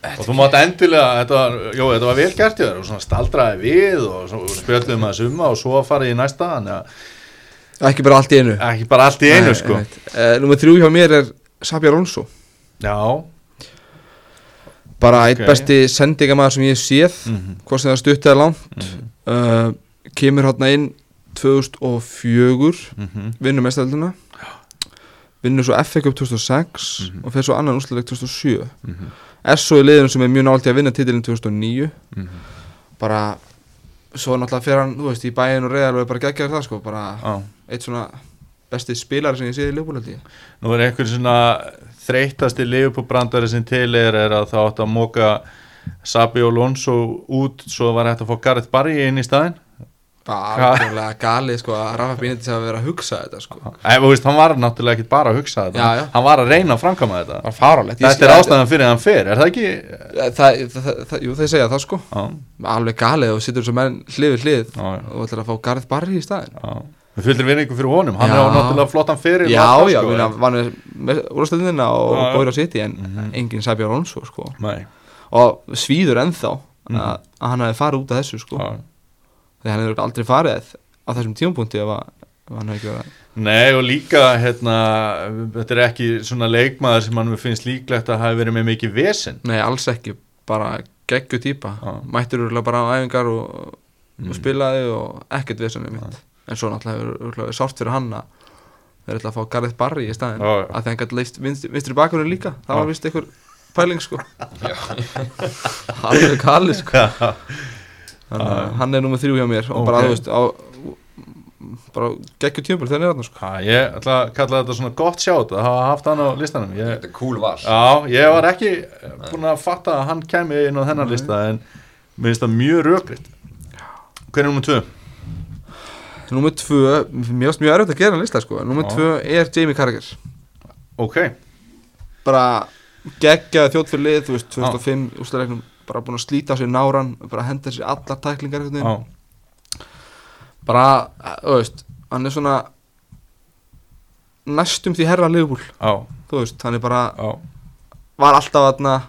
og þú mátt endilega þetta var, jó, þetta var vel gert í þér og svona staldraði við og svo spjöldum að summa og svo farið í næsta þannig að Ekki bara allt í einu. Ekki bara allt í einu sko. uh, Númer þrjú hjá mér er Sabi Alonso. Já, Bara eitt Ok. besti sendingamæður sem ég séð Mhm. Hvort sem það er stutt eða langt. Uh, Kemur hérna inn 2004 Mhm. vinnur mestaröldina vinnur svo FA Cup 2006 Mhm. og fer svo annan úrsluleik 2007 er svo í liðinu sem er mjög nált í að vinna titilin 2009 Mhm. bara svo náttúrulega fer hann, þú veist, í bæin og reyðal og bara geggjaður það sko, bara Já. eitt svona besti spilari sem ég séð í Leopold Nú er einhver svona þreytasti liðupúbrandari sem til er, er að það átt að móka Sabi og Lonso út svo var hægt að fá Gareth Barry inn í staðinn bara alveg galið sko að Rafa Benítez hafa verið að hugsa þetta sko. Ef, þú veist, hann var náttúrulega ekki bara að hugsa þetta. Já, já. hann var að reyna að framkama þetta. Þetta er ástæðan fyrir að hann fer, er það ekki? það, það, það, jú þeir segja það sko. Já, alveg galið og sittur svo menn hlið við hlið og ætlar að fá Gareth Barry í staðin Við fylgir vinningu fyrir honum, hann er á náttúrulega flottan fyrir já, já, minna, vann með úrstöldina og góður á City en enginn Sabi Alonso sko. Nei, og svíður ennþá Mhm. að, hann hafi farið út af þessu sko þegar hann hefur aldrei farið á þessum tímapunkti ef, hann hefur ekki verið Nei og líka hérna, þetta er ekki svona leikmaður sem hann finnst líklegt að hafi verið með mikið vesen. Nei, alls ekki, bara geggju típa. Já. mættur úrlega bara á æfingar og, Mm. og spilaði og ekkert vesenum mitt. En svo náttúrulega hefur örugglega verið sárt fyrir hann að þeir ætla að fá Gareth Barry í staðin Já, já. að hann gæti leist vinstri, vinstri bakurinn líka. Það var vist einhver pæling sko. [LAUGHS] Alveg kali sko Þannig að hann er nummið þrjú hjá mér og bara Ok. þú veist á, bara geggju tímabili þegar hann er hann sko. Ég ætla að kalla þetta svona gott sjátt að hafa haft hann á listanum. Ég, Þetta er cool val. Já, ég var ekki búin að fatta að hann kemi inn á þennan lista en mér finnst það mjög rökriðt Hver er nummer tvö? Númer tvö, mér finnst mjög erfitt að gera hann lista sko. Númer Já. tvö er Jamie Carragher. Ok, bara geggjaði þjótt fyrir lið þú veist 2005 úrstæðleiknum bara búin að slíta á sér náran bara henda sér allar tæklingar já, bara, þú veist, hann er svona næstum því herra liðbúl já, þú veist, hann er bara, já. var alltaf aðna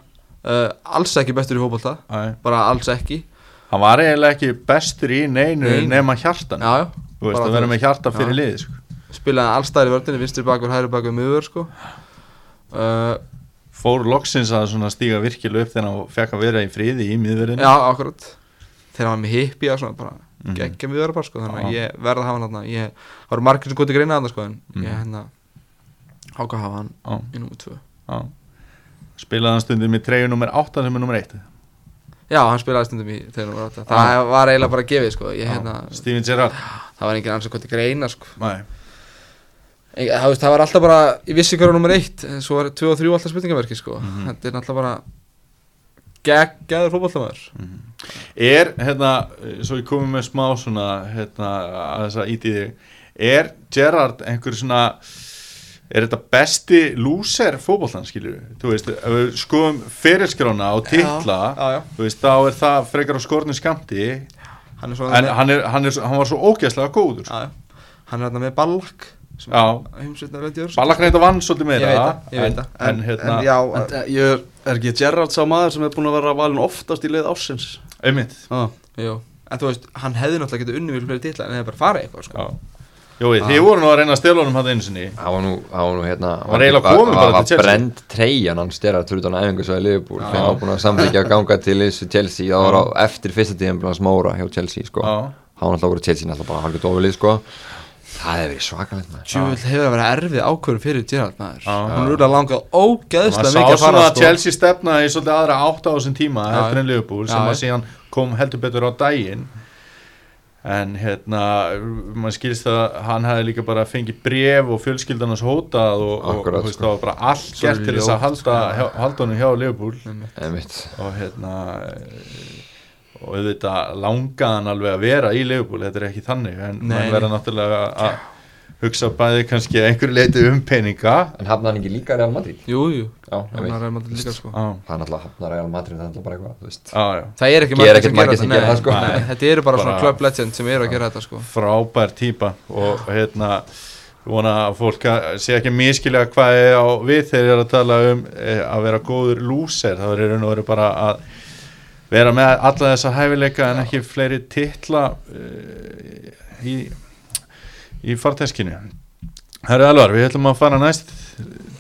uh, alls ekki bestur í fótbolta. Æ. bara alls ekki. Hann var eiginlega ekki bestur í neinu Nei. nema hjartan já, já, Þú veist, bara að þú vera með hjarta fyrir Já. lið sko. spilaði allstæðir vördinni, vinstri bakur, hægri bakur, miður sko. Uh, Fór loksins að svona stíga virkilega upp þegar hann fekk að vera í friði í miðverðinu já, akkurat. Þegar hann var með hippi og svona bara Mhm. geggja miður bara sko, þannig að ég verða að hafa hann þarna. Ég, það voru margir sem góti greina þarna sko en Mhm. ég hérna ákvað að hafa hann Já, í tvö. Já. Spilaði hann stundum í treyju nummer 8 sem er nummer 1 Já, hann spilaði stundum í þegar númer átta. Það var eiginlega bara gefið sko ég, hérna, Steven Gerrard. Það var enginn ansið hvort ekki reyna sko. Nei, það, var alltaf bara, ég vissi var nummer eitt en Svo var 2 og 3 alltaf spurningaverki sko Mhm. Þetta er náttúrulega bara Geggjaður fótboltamæður Er, hérna, svo ég komið með smá svona, hérna, að þess að íti þig Er Gerrard einhver svona Er þetta besti lúser fótbollan, skilur við? Þú veist, ef við skoðum fyrirskrána og titla Já, já, Þú veist, þá er það frekar á skornu skamti hann er svo En hann, er, hann, er, hann var svo ógeðslega góður sko. já, já. Hann er hérna með ballak veit Ballakn eitthvað vann svolítið Ég meira veit það, ég veit en, það. en, hérna, en já, En ég er, er ekki Gerrard sá maður sem er búin að vera valin oftast í leið ársins? Einmitt. Ah. En þú veist, hann hefði náttúrulega getið unni við fleiri titla en hefði bara farið eitthvað sko. Já. Jói, þið voru nú að reyna að stela honum hann einu sinni. Það var nú, það var nú hérna Var eiginlega kominn bara til Chelsea. Það var brend treyjan hans styrra fyrir utan æfingu svo í Liverpool. Þegar hann var búin að samþykja að ganga til þessu Chelsea. Það var á, eftir fyrsta tíðan búin að smóra hjá Chelsea sko. Já. hann var alltaf voru Chelsea alltaf bara halvið dofilið sko það hefur verið svakalegt maður Tjúvill hefur vera erfið ákvörður fyrir Gerrard maður. Hún er úr að langað ógeðslega sá mikið að svona fara að sko. Chelsea stefna í svolítið aðra átt á þessum tíma Já, heldur já. en Liverpool sem að síðan kom heldur betur á daginn en hérna maður skilst að hann hefði líka bara fengið bref og fjölskyldan hans hótað og, og, Akkurat, og veist, sko. það var bara allt Svo gert til þess að halda, sko. hjá, halda honum hjá Liverpool Einmitt. og hérna og auðvitað langaðan alveg að vera í Liverpool, þetta er ekki þannig en nei. verða náttúrulega að hugsa bæði kannski einhverju leiti um peninga. En hafnaði hann ekki líka Real Madrid? Jú, jú, já, hann einmitt. er að líka sko. Það er náttúrulega hafnaði Real Madrid það er náttúrulega bara eitthvað Það er ekki Gera margir ekkert margir sem nei, gera það, sko. nei, Þetta eru bara, svona Bara- club legend sem eru að gera þetta sko. frábær típa og hérna vona að fólk sé ekki miskilja hvað er á við þegar ég er að tala um e, að vera góður lúser. Þá er raun og veru bara að vera með alla þessa hæfileika en ekki fleiri titla e, í, í farteskinu. Herri Alvar, við ætlum að fara næst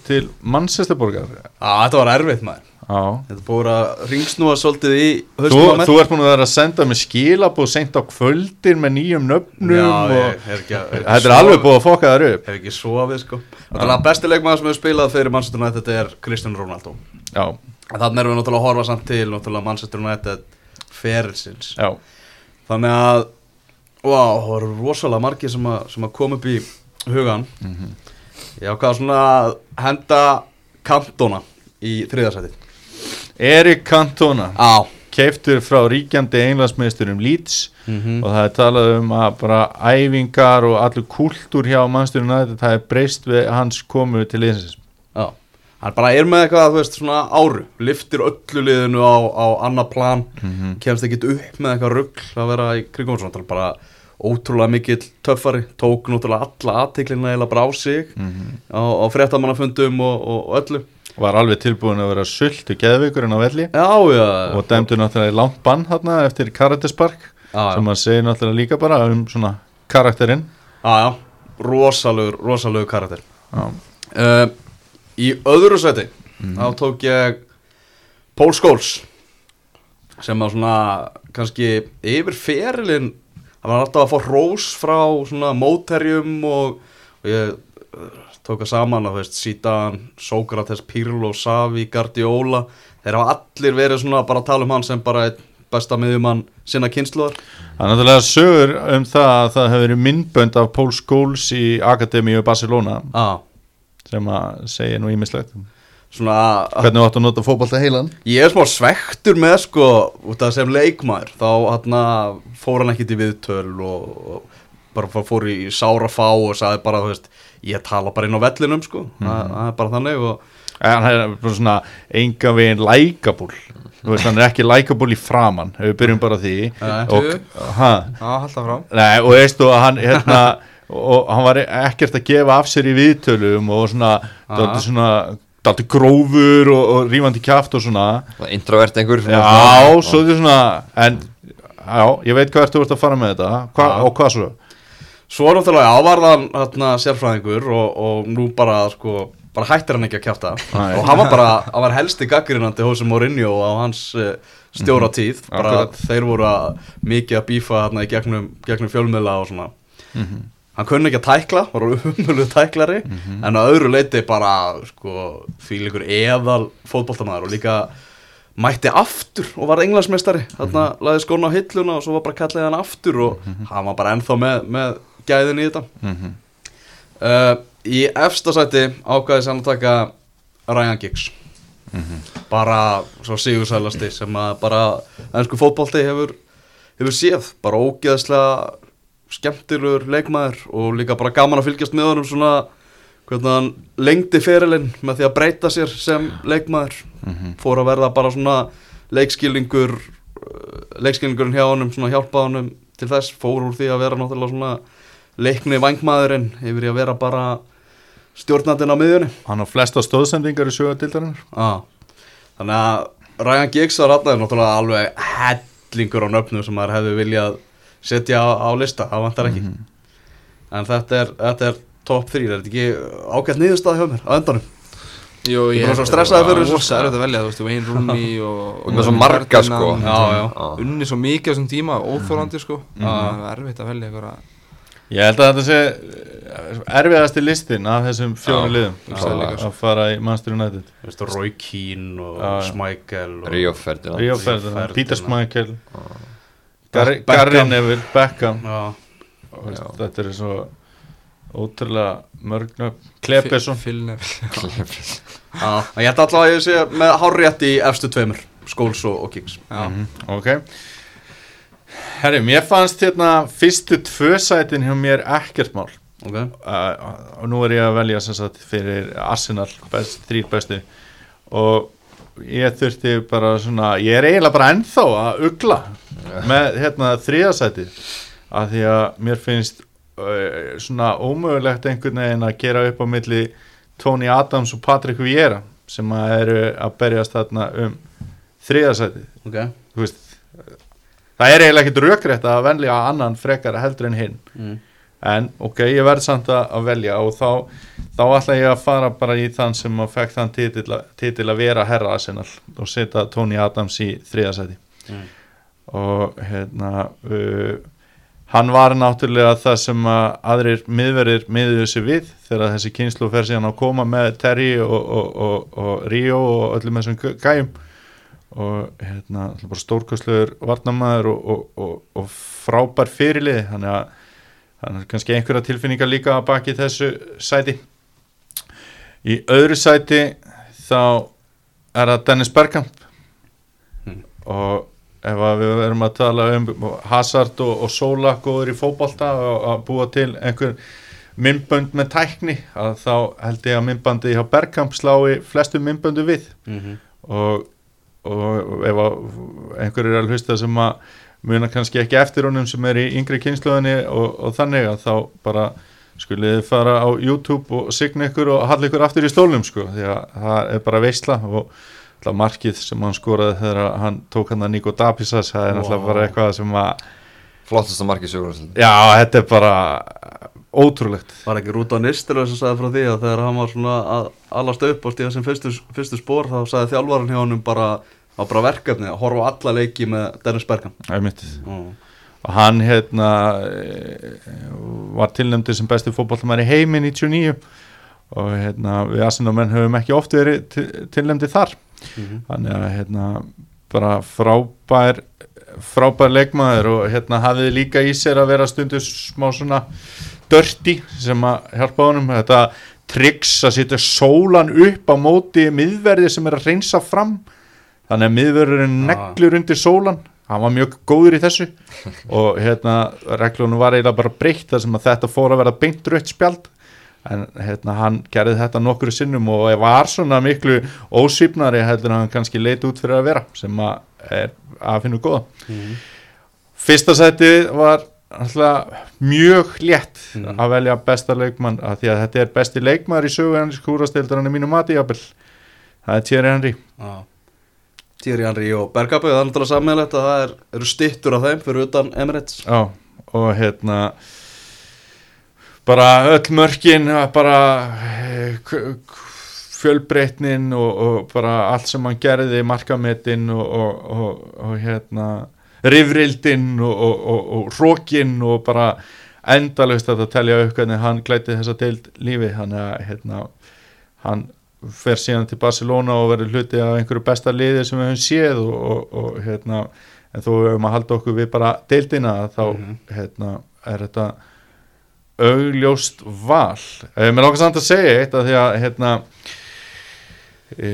til Manchesterborgar. Ah, Þetta var erfitt maður. Já. Þetta er búið að ringsnúa svolítið í Þú, á þú ert búin að vera að senda mig skilabóð seint á kvöldin með nýjum nöfnum Já, og ég er ekki að þetta er alveg búið að fokka þar upp. Hef ekki sofið sko. Þannig að besti leikmaður sem hefur spilað fyrir Manchester United er Cristiano Ronaldo. Já, Þannig erum við náttúrulega að horfa samt til náttúrulega Manchester United ferilsins. Já, Þannig að Wow, það voru rosalega margir sem að, sem að koma upp í hugan Ég ákvaða svona að henda kantona í þriðarsæti Erik Cantona Á. keiftur frá ríkjandi einlandsmiðsturum Leeds. Mhm. og það er talað um að bara æfingar og allur kultúr hjá mannsturinn að það er breyst við hans komu til liðsins. Já, hann bara er með eitthvað, þú veist, svona áru. Liftir öllu liðinu á, á annað plan. Kemst ekki upp með eitthvað rugl að vera í kringum svona Það er bara ótrúlega mikill töffari. Tók náttúrulega alla aðtiklina eða bara á sig á, á fréttamannafundum og, og, og öllu. Var alveg tilbúin að vera sultu geðvikurinn á velli. Já, já, og dæmdu náttúrulega í langt bann þarna eftir karatispark já, sem að segja náttúrulega líka bara um svona karakterinn. Já, já. Rosalögur, rosalögur karakter. Já. uh, Í öðru seti þá tók ég Pól Skóls sem að svona kannski yfir ferilinn hann var alltaf að fá rós frá svona móterjum og, og ég uh, tók að saman að veist Zidane, Sókrates, Pirlo, Savi, Guardiola þeir hafa allir verið svona bara að tala um hann sem bara besta miðjumann sinna kynsluðar Það er náttúrulega sögur um það að það hefur verið myndbönd af Paul Scholes í Akademíu Barcelona. Ah, sem að segja nú ímislegt svona hvernig áttu að nota fótbolta heilan? Ég er smá svektur með sko út af sem leikmaður. Þá hana, fór hann ekkit í viðtöl og, og bara fór- í sára fá og sagði bara veist, ég tala bara inn á vellinum sko. Það það er bara þannig og en hann er bara svona enga veginn lækabúl þú veist hann er ekki lækabúl í framann við byrjum bara því. Nei. og, ha, nei, og veistu að hann hérna og hann var ekkert að gefa af sér í viðtölum og svona daldi svona daldi grófur og, og rífandi kjaft og svona. Introvert einhver já, svo þetta svona en já, ég veit hvað ertu ert að fara með þetta. Hva, og hvað svo? Svo náttúrulega ávarðan hérna, sérfræðingur og, og nú bara sko bara hættir hann ekki að kjafta. Nei. og hann var bara, hann var helsti gaggrinandi Hosea Mourinho á hans uh, stjóratíð bara Akkurat. þeir voru að mikið að bífa hérna í gegnum, gegnum fjölmiðla og svona hann kunni ekki að tækla, var umhverfið tæklari en á öðru leiti bara sko, líkur eðal fótboltamaður og líka mætti aftur og var englandsmeistari. Þarna laði skóna á hilluna og svo var bara kallaði hann aftur og hann var bara ennþá með, með gæðin í þetta. Uh, í efsta sæti ákvæði sem að taka Ryan Giggs. Bara svo sigursælasti sem að bara ennsku fótbolti hefur, hefur séð. Bara ógeðslega skemmtilegur leikmaður og líka bara gaman að fylgjast með honum svona hvernig hann lengdi ferilinn með því að breyta sér sem leikmaður. Fór að verða bara svona leikskilningur uh, leikskilningurinn hjá honum svona hjálpa honum til þess. Fór úr því að vera náttúrulega svona leikni vangmaðurinn yfir í að vera bara stjórnandinn á miðjunni. Hann á flesta stóðsendingar í sögadildarinnar ah. þannig að Ryan Giggs var alltaf náttúrulega alveg hellingur á nöfnum sem maður hefði viljað setja á, á lista, það vantar ekki en þetta er, þetta er top 3, er þetta ekki ágætt niðurstað hjá mér á endanum Jú, Ég er stressaður fyrir þessu. Það er að velja, þú veist, Wayne Rooney og Og með svo marga, sko. Já, já. Unni svo mikið á þessum tíma, óþórandi sko Já. Það er erfitt að velja einhverja Ég held að þetta sé eh, erfiðasti listin af þessum fjórum Já, liðum líka að, fara í Manchester United Þú veist, Roy Keane og. Schmeichel og Ríó Ferdinand Ríó Ferdinand. Ferdinand, Peter Schmeichel Beckham. Garri Neville, Beckham. Veist, Þetta er svo ótrúlega mörgna Klebesson Filner já, en ég ætla allavega að ég sé með hárrétt í efstu tveimur Skóls og, og Giggs Já, Ok. Herri, mér fannst hérna fyrstu tvö sætin hjá mér ekkert mál. Ok, uh, og nú er ég að velja sem sagt fyrir Arsenal best, þrýr bestu. Og ég þurfti bara svona ég er eiginlega bara ennþá að ugla með hérna þriðasæti af því að mér finnst uh, svona ómögulegt einhvern veginn að gera upp á milli Tony Adams og Patrick Vieira sem að eru að berjast þarna um þriðasæti ok. Þú veist það er eiginlega ekkert rökrétt að velja annan frekar heldur en hinn. Mm. En ok, ég verð samt að, velja og þá, þá ætla ég að fara bara í þann sem að fekk þann titil, að- vera herra Arsenal og setja Tony Adams í þriðasæti Mm. og hérna uh, hann var náttúrulega það sem að aðrir miðverðir miðuðu sig við þegar þessi kynslu fer síðan að koma með Terry og, og, og, og Rio og öllum þessum gæ- gæjum. Og hérna stórkostlegur varnamaður og, og, og, og frábær fyrirlið þannig að þannig kannski einhverja tilfinningar líka að baki þessu sæti í öðru sæti þá er það Dennis Bergkamp Mm. og ef við verum að tala um Hazard og, og Sola góður í fótbolta og að búa til einhver myndbönd með tækni að þá held ég að myndbandi hjá Bergkamp slái flestu myndböndu við Mhm. og, og ef að einhverjir er að hlusta sem að muna kannski ekki eftir honum sem er í yngri kynsluðinni og, og þannig að þá bara skulið þið fara á YouTube og signa ykkur og halla ykkur aftur í stólnum sko því að það er bara veisla og alltaf markið sem hann skoraði þegar hann tók hann að Nico Dapisas það er alltaf Vá. bara eitthvað sem að flottasta marki sögur já, þetta er bara ótrúlegt Var ekki Rúta Nistelö sem sagði frá því að þegar hann var svona að alast upp og stíða sem fyrstu, fyrstu spór þá sagði þjálfarinn hjá honum bara á bara verkefni að horfa á alla leiki með Dennis er mm. og hann hérna eh, var tilnæmdur sem besti fótballmæri heimi 99 og hérna við Arsenal-menn höfum ekki oft verið tilnæmdi þar. Mhm. þannig að hérna bara frábær frábær leikmaður og hérna hafið líka í sér að vera stundu smá svona dörti sem að hjálpa honum. Þetta triks að setja sólan upp á móti miðverði sem er að reynsa fram þannig að miðverðurinn Ah. neglur undir sólan hann var mjög góður í þessu [LAUGHS] og hérna reglunum var eiginlega bara breytt þar sem að þetta fór að vera beint rautt spjald en hérna hann gerði þetta nokkru sinnum og var svona miklu ósýpnari heldur hann kannski leit út fyrir að vera sem að er að finna góða Mhm. fyrsta seti var alltaf mjög létt Mhm. að velja besta leikmann að því að þetta er besti leikmaður í sögu hans kúrastildar hann er mínu mati jafnvel það er Thierry Henry Já. Thierry Henry og Bergkamp það er náttúrulega sammeðlegt að það er, eru stittur af þeim fyrir utan Emirates. Já, og hérna bara öll mörkin bara eh, fjölbreytnin og, og bara allt sem hann gerði markametin og, og, og, hérna rifrildin og, rókin og bara endalaust að það telja hvernig hann glæti þessa deild lífi. Hann, hérna, hann fer síðan til Barcelona og verður hluti af einhverju besta liði sem við höfum séð og, og, og hérna en þó við höfum að halda okkur við bara deildina þá Mhm. hérna, er þetta augljóst val eh, mér lókast samt að segja eitt að því að hérna e,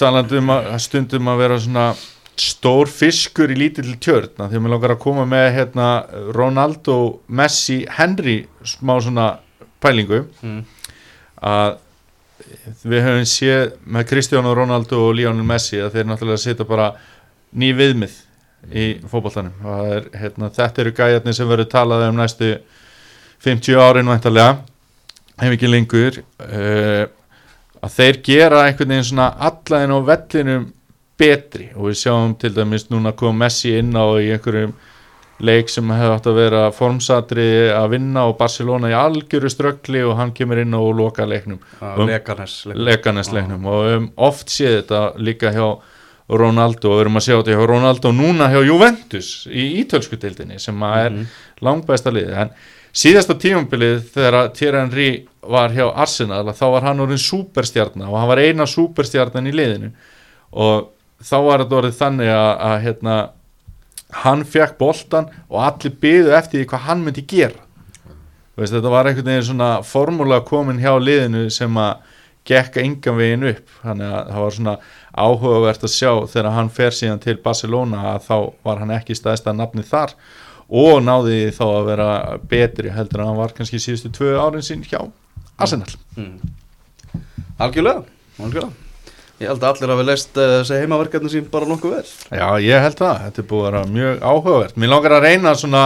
talandi um að stundum að vera svona stór fiskur í lítill tjörn að því að mér lókar að koma með hérna Ronaldo, Messi, Henry smá svona pælingu mm. að við höfum séð með Cristiano Ronaldo og Lionel Messi að þeir náttúrulega setja bara ný viðmið í fótboltanum. Og það er, hérna, þetta eru gæjarnir sem verður talað um næstu 50 árin væntalega hef ekki lengur. Uh, að þeir gera einhvern veginn svona allan á vellinum betri. Og við sjáum til dæmis núna kom Messi inn á í einhverjum leik sem hefði átt að vera formsatri að vinna og Barcelona í algjöru ströggli og hann kemur inn og loka leiknum. Um- Lekarnes leikanesleiknum og við höfum oft séð þetta líka hjá Ronaldo og við erum að sjá þetta hjá Ronaldo núna hjá Juventus í ítölsku deildinni sem er Mhm. langbæsta liðið. En síðasta tímambilið þegar Thierry Henry var hjá Arsenal þá var hann orðin superstjarnar og hann var eina superstjarnan í liðinu. Og þá var þetta orðið þannig að, að hérna, hann fekk boltan og allir byðu eftir því hvað hann myndi gera. Veist, þetta var einhvern veginn svona formúla komin hjá liðinu sem að gekka engan veginn upp. Þannig að það var svona áhugavert að sjá þegar hann fer síðan til Barcelona að þá var hann ekki stæðsta nafni þar og náði þá að vera betri heldur en hann var kannski síðustu tvö árin sín hjá Arsenal. Mm. Algjörlega, algjörlega Ég held að allir hafi leist uh, þessi heimaverkefni sín bara nokkuð vel. Já, ég held það, þetta er búið að vera mjög áhugavert. Mér langar að reyna svona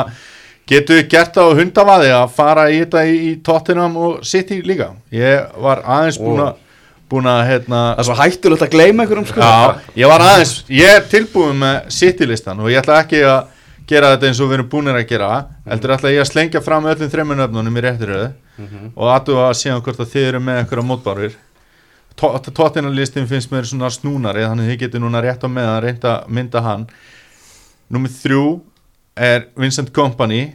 getur við gert á hundavaði að fara í þetta í, í Tottenham og City líka? Ég var aðeins búin að hérna Það er svo hættulegt að gleyma einhverjum sko. Já, ég var aðeins, ég er tilbúin með City listan og ég ætla ekki að gera þetta eins og við erum búinir að gera. Heldur ætla ég að slengja fram öllum þreymur nöfnunum í réttiröðu og aðtúa að síðan hvort að með tóttinarlistin finnst mér svona snúnari þannig að þið getur núna rétt á reynd að mynda hann. Númer þrjú er Vincent Kompany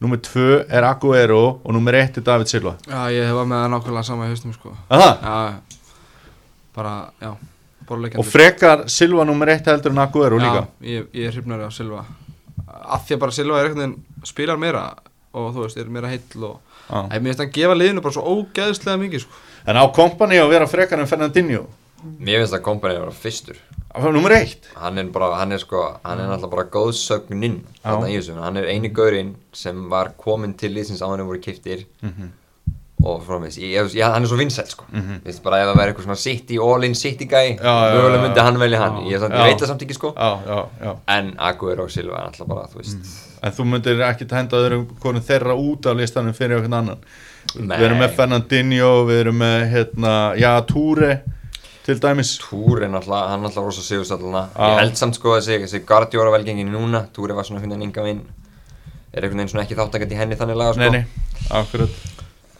Númer tvö er Aguero og númer eitt er David Silva. Já, ég hefa með það nákvæmlega sama í haustum sko. Já, bara, já, bara Og frekar Silva númer eitt heldur en Aguero líka? Já, ég, ég er hrifnari af Silva. Af því að bara Silva er veginn spilar meira og þú veist, er meira heill og Já. Æ, mér finnst hann gefa liðinu bara svo ógeðslega mikið sko. En á Kompany að vera frekar en Fernandinho? Mér finnst að kompani að vera fyrstur. Númer eitt? Hann er bara, hann er sko, hann er náttúrulega bara góðsögninn Já. þarna í þessu. Hann er eini gaurinn sem var kominn til liðsins á hann voru kiftir Mhm. og frá mig, ég, ég, hann er svo vinsæll sko. Mm Vist bara ef það væri eitthvað svona city, all-in city guy Já, já, mögulega já, myndi já. hann velja hann. Ég, samt, Já. ég veit það samt ekki sko. Já, já, já. En Aguero og Silva er alltaf bara, þú veist En þú myndir ekki henda öðrum konum þeirra út af listanum fyrir okkur annan. Nei. Við erum með Fernandinho, við erum með hérna, já, Túre til dæmis. Túr er náttúrulega, hann er náttúrulega rosa sigurstalluna Já. ég held samt sko þessi, þessi Guardiola velgengin núna Túr var svona veginn enga veginn er einhvern veginn svona ekki þáttakandi í henni þannig laga sko. Nei,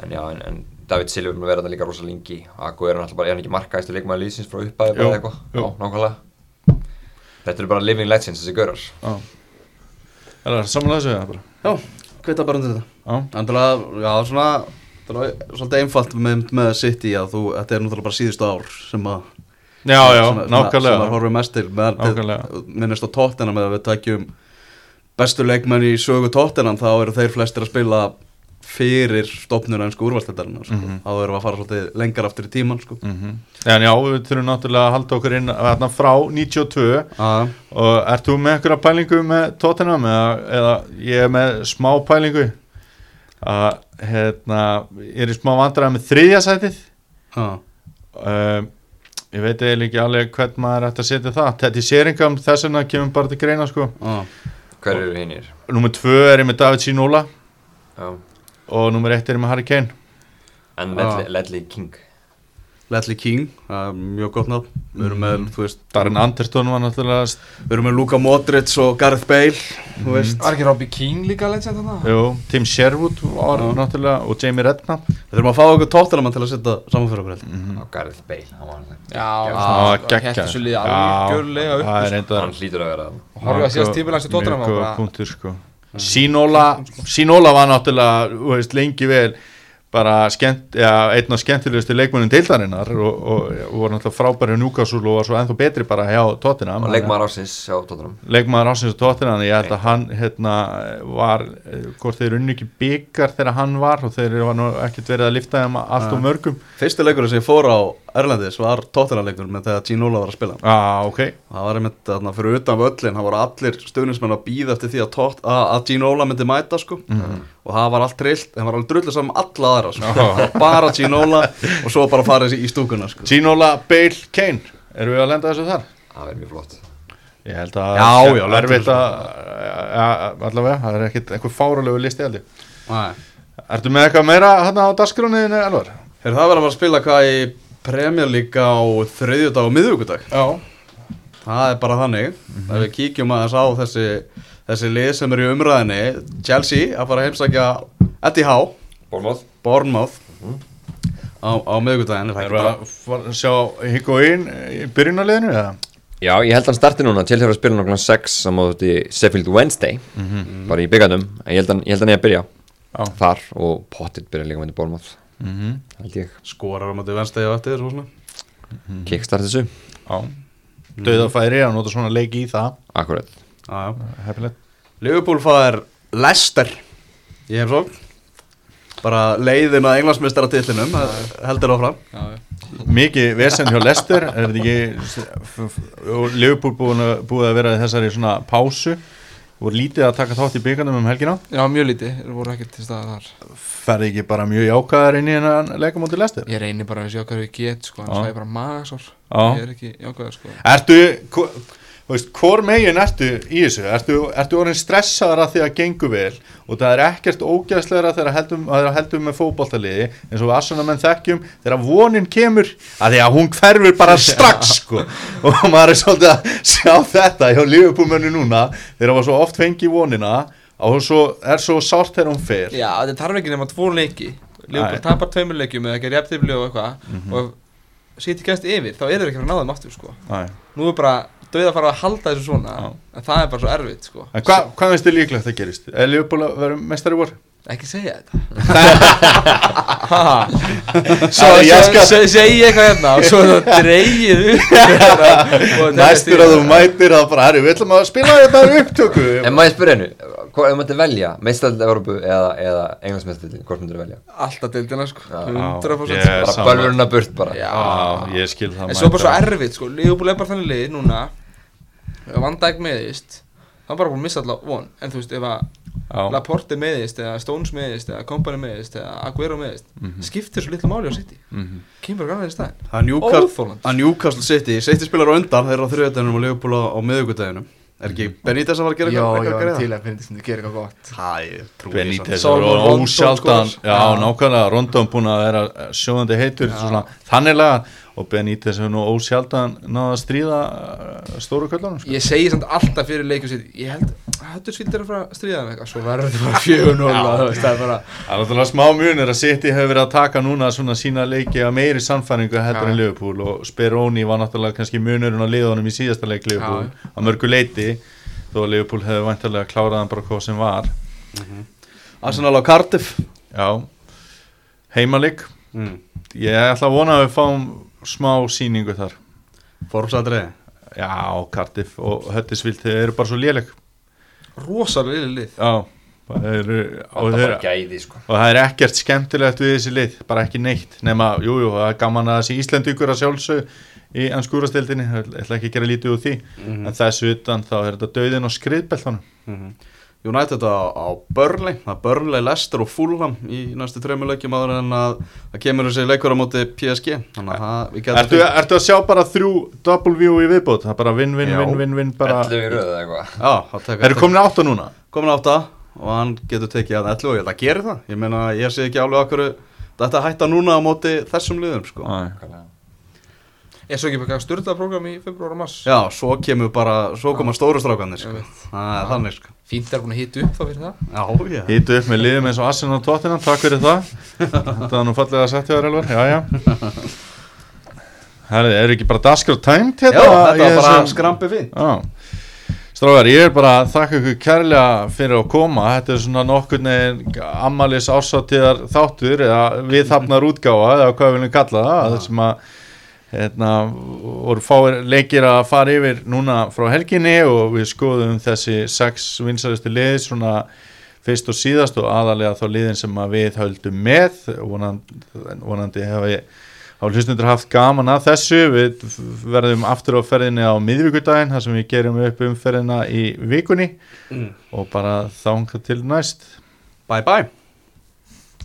en já, en, en David er að vera það líka rosa lengi. Aguero er náttúrulega bara, er hann ekki markaðistu leikmaður lífsins frá upphæði Jú, bara eitthvað, jú. já, nákvæmlega. Þetta eru bara living legends þessi gaurar. Já Það er samanlega þessu eða bara? Já, hvita bara undir þetta. Já, Endilega, já, svona það er svolítið einfalt með, með City að þú, þetta er náttúrulega bara síðustu ár sem að já, já sem, sem nákvæmlega. að horfum mest til minnist á tóttina með að við takjum bestu leikmenn í sögu tóttina þá eru þeir flestir að spila fyrir stopnuna einsku úrvalstældarinnar sko. Mhm. þá erum við að fara svolítið lengar aftur í tíman sko. Mhm. En já, við þurfum náttúrulega að halda okkur inn þarna frá 92 ah, og ert þú með einhverja pælingu með Tottenham eða, eða ég er með smá pælingu að hérna, ég er í smá vandræði með þriðja sætið ah, uh, ég veit eiginlega ekki alveg hvern maður ætti að setja það þetta í séringam þess vegna kemur bara til greina sko. hver eru hinnir? Númer tvö er ég með David Sinola Já. Og númer eitt er með Harry Kane. En Ah. Ledley, Ledley King. Ledley King, það er mjög gott nafn. Við erum með, þú veist Darren Anderton var náttúrulega við erum með Luka Modric og Gareth Bale þú veist, Var ekki Robbie King líka legend þarna? jú, Tim Sherwood var Já. náttúrulega og Jamie Redknapp. Við þurfum að fá okkur tóttina til að setja saman fyrir okkur held Mhm. á Gareth Bale hann var það Já, Ah, hætti svo liði Já, algjörlega upp það er sko. hann hlýtur að vera Og horfið að síðast tímilags í Tottenham Mjög og góð punktur sko Sinola, Sinola var náttúrulega þú veist, lengi vel bara skemmt, ja, einn af skemmtilegustu leikmönnum deildarinnar og, og, og var náttúrulega frábæri Newcastle og var svo ennþá betri bara hjá Tottenham. Og leikmaður ásins hjá Tottenham. Leikmaður ásins og Tottenham ég held að hann hérna, var eh, hvort þeir unni ekki byggar þegar hann var og þeir var nú ekkert verið að lifta þeim allt og mörgum. Fyrsti leikurinn sem ég fór á Erlendis var tóttina leikur með þegar Ginola var að spila ah, ok, Það var einmitt þarna fyrir utan völlin, það voru allir stuðnismenn að býða eftir því að, tótt, að, að Ginola myndi mæta sko og það var allt trillt, það var alveg drullu saman alla aðra sko, Já. [LAUGHS] bara Ginola og svo bara farið í stúkuna sko. Ginola, Bale, Kane erum við að lenda þessu þar? það verður mjög flott Ég held að Já, já, er erfitt að ja, allavega, það er ekkit einhver fáralegu listi held ég Nei. Ertu með eitthvað meira hérna á dagskrániðinu, Elvar? Heyrðu, það verður að að spila hvað í League á þriðjudag og miðvíkudag Já. Það er bara þannig. Ef við kíkjum aðeins á þessi, þessi lið sem eru í umræðinni Chelsea að fara að heimsækja Eddie Howe, Bournemouth. Bournemouth. Á, á miðvíkudaginn er það við bara að fara að sjá Higuain í byrjunarliðinu eða? Já, ég held að hann starti núna. Til þegar að spila nokkla 6 á móti Sheffield Wednesday. Bara í byggandum, en ég held að ég held að hann er að byrja Já. þar og pottit byrja líka með Bournemouth Mm ég, skorar á mæti venstegi á eftir og svona kickstart þessu. Já. Dauðafæri að nota svona leiki í það. Akkurat, Já, já. Heppilegt. Liverpool fær Leicester í heimsókn. Bara leiðin að englandsmeistara titlinum heldur áfram. Já, já. Mikið vesen hjá Lester Er þetta ekki og Liverpool búin að, búið að vera í þessari svona pásu voru lítið að taka þátt í byggandum um helgina? Já, mjög lítið, voru ekkert til staðar þar. Ferði ekki bara mjög jákaðar inn í hennan leika mútið Lester Ég reyni bara að sjá hvað við get, sko, Já. hann svæði bara magasár. Já. Ég er ekki jákvæður, sko. Ertu, þú veist, hvor megin ertu í þessu? Ertu, ertu orðin stressaðar að því að gengur vel? Og það er ekkert ógæðslegra þegar heldum, heldum með fótboltaliði eins og Asuna menn þekkjum þegar vonin kemur að því að hún hverfur bara [LAUGHS] strax sko. Og maður er svolítið að sjá þetta hjá lífupúmönnu núna þegar það var svo oft fengi vonina og svo er svo sárt þegar hún fer. Já, þetta þarf ekki nema tvo leiki. Nei. tapar tveimur leikjum eða ekki reptifli og eitthvað. Og sýtti kæst yfir, þá eru þeir ekki að ná þeim aftur sko. Æ. Nú er bara döið að fara að halda þessu svona Já. en það er bara svo erfitt sko. En hva, hvað veist þið líklegt að gerist? Er Lífupúl að vera mestari vor? ekki segja þetta. [LAUGHS] Svo ég skal- se- segi ég eitthvað hérna og svo er það dreigið upp [LAUGHS] þetta Næstur að þú mætir það bara, herri, við ætlum að spila þetta upptöku En maður spyrir hennu, hvað ef maður velja meistaldið Európu eða, eða englandsmeistaldið, hvort myndir velja? alltaf deildina sko Já. 100% Ég- Bara bölvurinn að burt bara ég skil það En svo er bara svo erfitt sko, Leopold er bara þannig lið núna Ef Van Dijk meðist Það er bara búin að missa alltaf von En þú veist, ef að. Laporte meðist Eða Stones meðist Eða Company meðist Eða Aguero meðist Mhm. Skiptir svo litlu máli á City. Kemur bara grannar í staðin Það er Newcastle, Óþolandi. að Newcastle City City spilar á undan, þeir eru á þriðudeginum og Liverpool á, á miðugudeginum Er ekki Benítez að fara að gera Já, eitthvað já, eitthvað til að finna þetta gera eitthvað gott Það er trúið Benítez Rondon ósjaldan skorar. Já, Já. nákvæmlega, Rondon búin að vera sjóðandi heitur svona, þanniglega og Benítez hefur nú ósjaldan náða að stríða uh, stóru köllunum sko. Ég segi samt alltaf fyrir leikjum City Ég held Höttur skildir að fara að stríða með eitthvað Svo verður þetta bara 4-0 Það er bara Það er náttúrulega smá munir að City hefur verið að taka núna svona sína leiki að meiri sannfæringu heldur en Liverpool og Speroni var náttúrulega kannski munurinn á liðunum í síðasta leik Liverpool Já. að mörgu leiti þó að Liverpool hefur vantarlega klárað hann bara hvað sem var. Arsenal á Cardiff. Já, heimalik mm. Ég ætla að vona að við fáum smá síningu þar. Forumsadriði Já, Cardiff og Höttisvilt þeir eru bara svo léleg rosalega lið lið Já, það eru, og, Það er þeir, bara gæði sko og það er ekkert skemmtilegt við þessi lið, bara ekki neitt nema, jújú, jú, það er gaman að þessi Íslandingur að sjálfsög í ennskúrastildinni ég ætla ekki að gera lítið úr því Mhm. en þessu utan þá er þetta döðin og skriðbeltanum Mhm. United á, á Burnley Það er Burnley, Leicester og Fulham í næstu þreymur leikjum áður en að það kemur þessi leikur á móti PSG Þannig að það, við getum ertu, ertu að sjá bara þrjú double view í viðbót, það er bara vinn, vinn, vinn, vinn, vinn bara, 11 í röðu eða eitthvað eru komin átta núna? komin átta og hann getur tekið að 11 og ég held að gera það Ég meina, ég sé ekki alveg okkur Þetta hætta núna á móti þessum liðum sko. Æ. Ég svo ekki bara styrtað program í februar og mars Já, svo kemur bara, svo koma stóru strákanir sko. Er þannig sko. Fínt er búin að hita upp þá fyrir það. Já, já. Hýtu upp með liðum eins og Arsenal og Tottenham, takk fyrir það. Þetta var nú fallega að setja þér elvar, já, já. Herði, er ekki bara Daskar Tæmt Já, hérna? þetta í var bara þessum- skrampi Já, strágar, ég er bara að þakka ykkur kærlega fyrir að koma. Þetta er svona nokkur neginn ammalis ásáttíðar þáttur eða viðhafnar útgáfa eða hvað við viljum kalla það það sem að hérna, voru fáir leikir að fara yfir núna frá helginni og við skoðum þessi sex vinsaristu lið svona fyrst og síðast og aðalega þá liðin sem að við höldum með. Vonandi, vonandi hefa á hlustundur haft gaman að þessu. Við verðum aftur á ferðinni á miðvíkudaginn þar sem við gerum upp umferðina í vikunni. Mm. og bara þánga til næst. Bye bye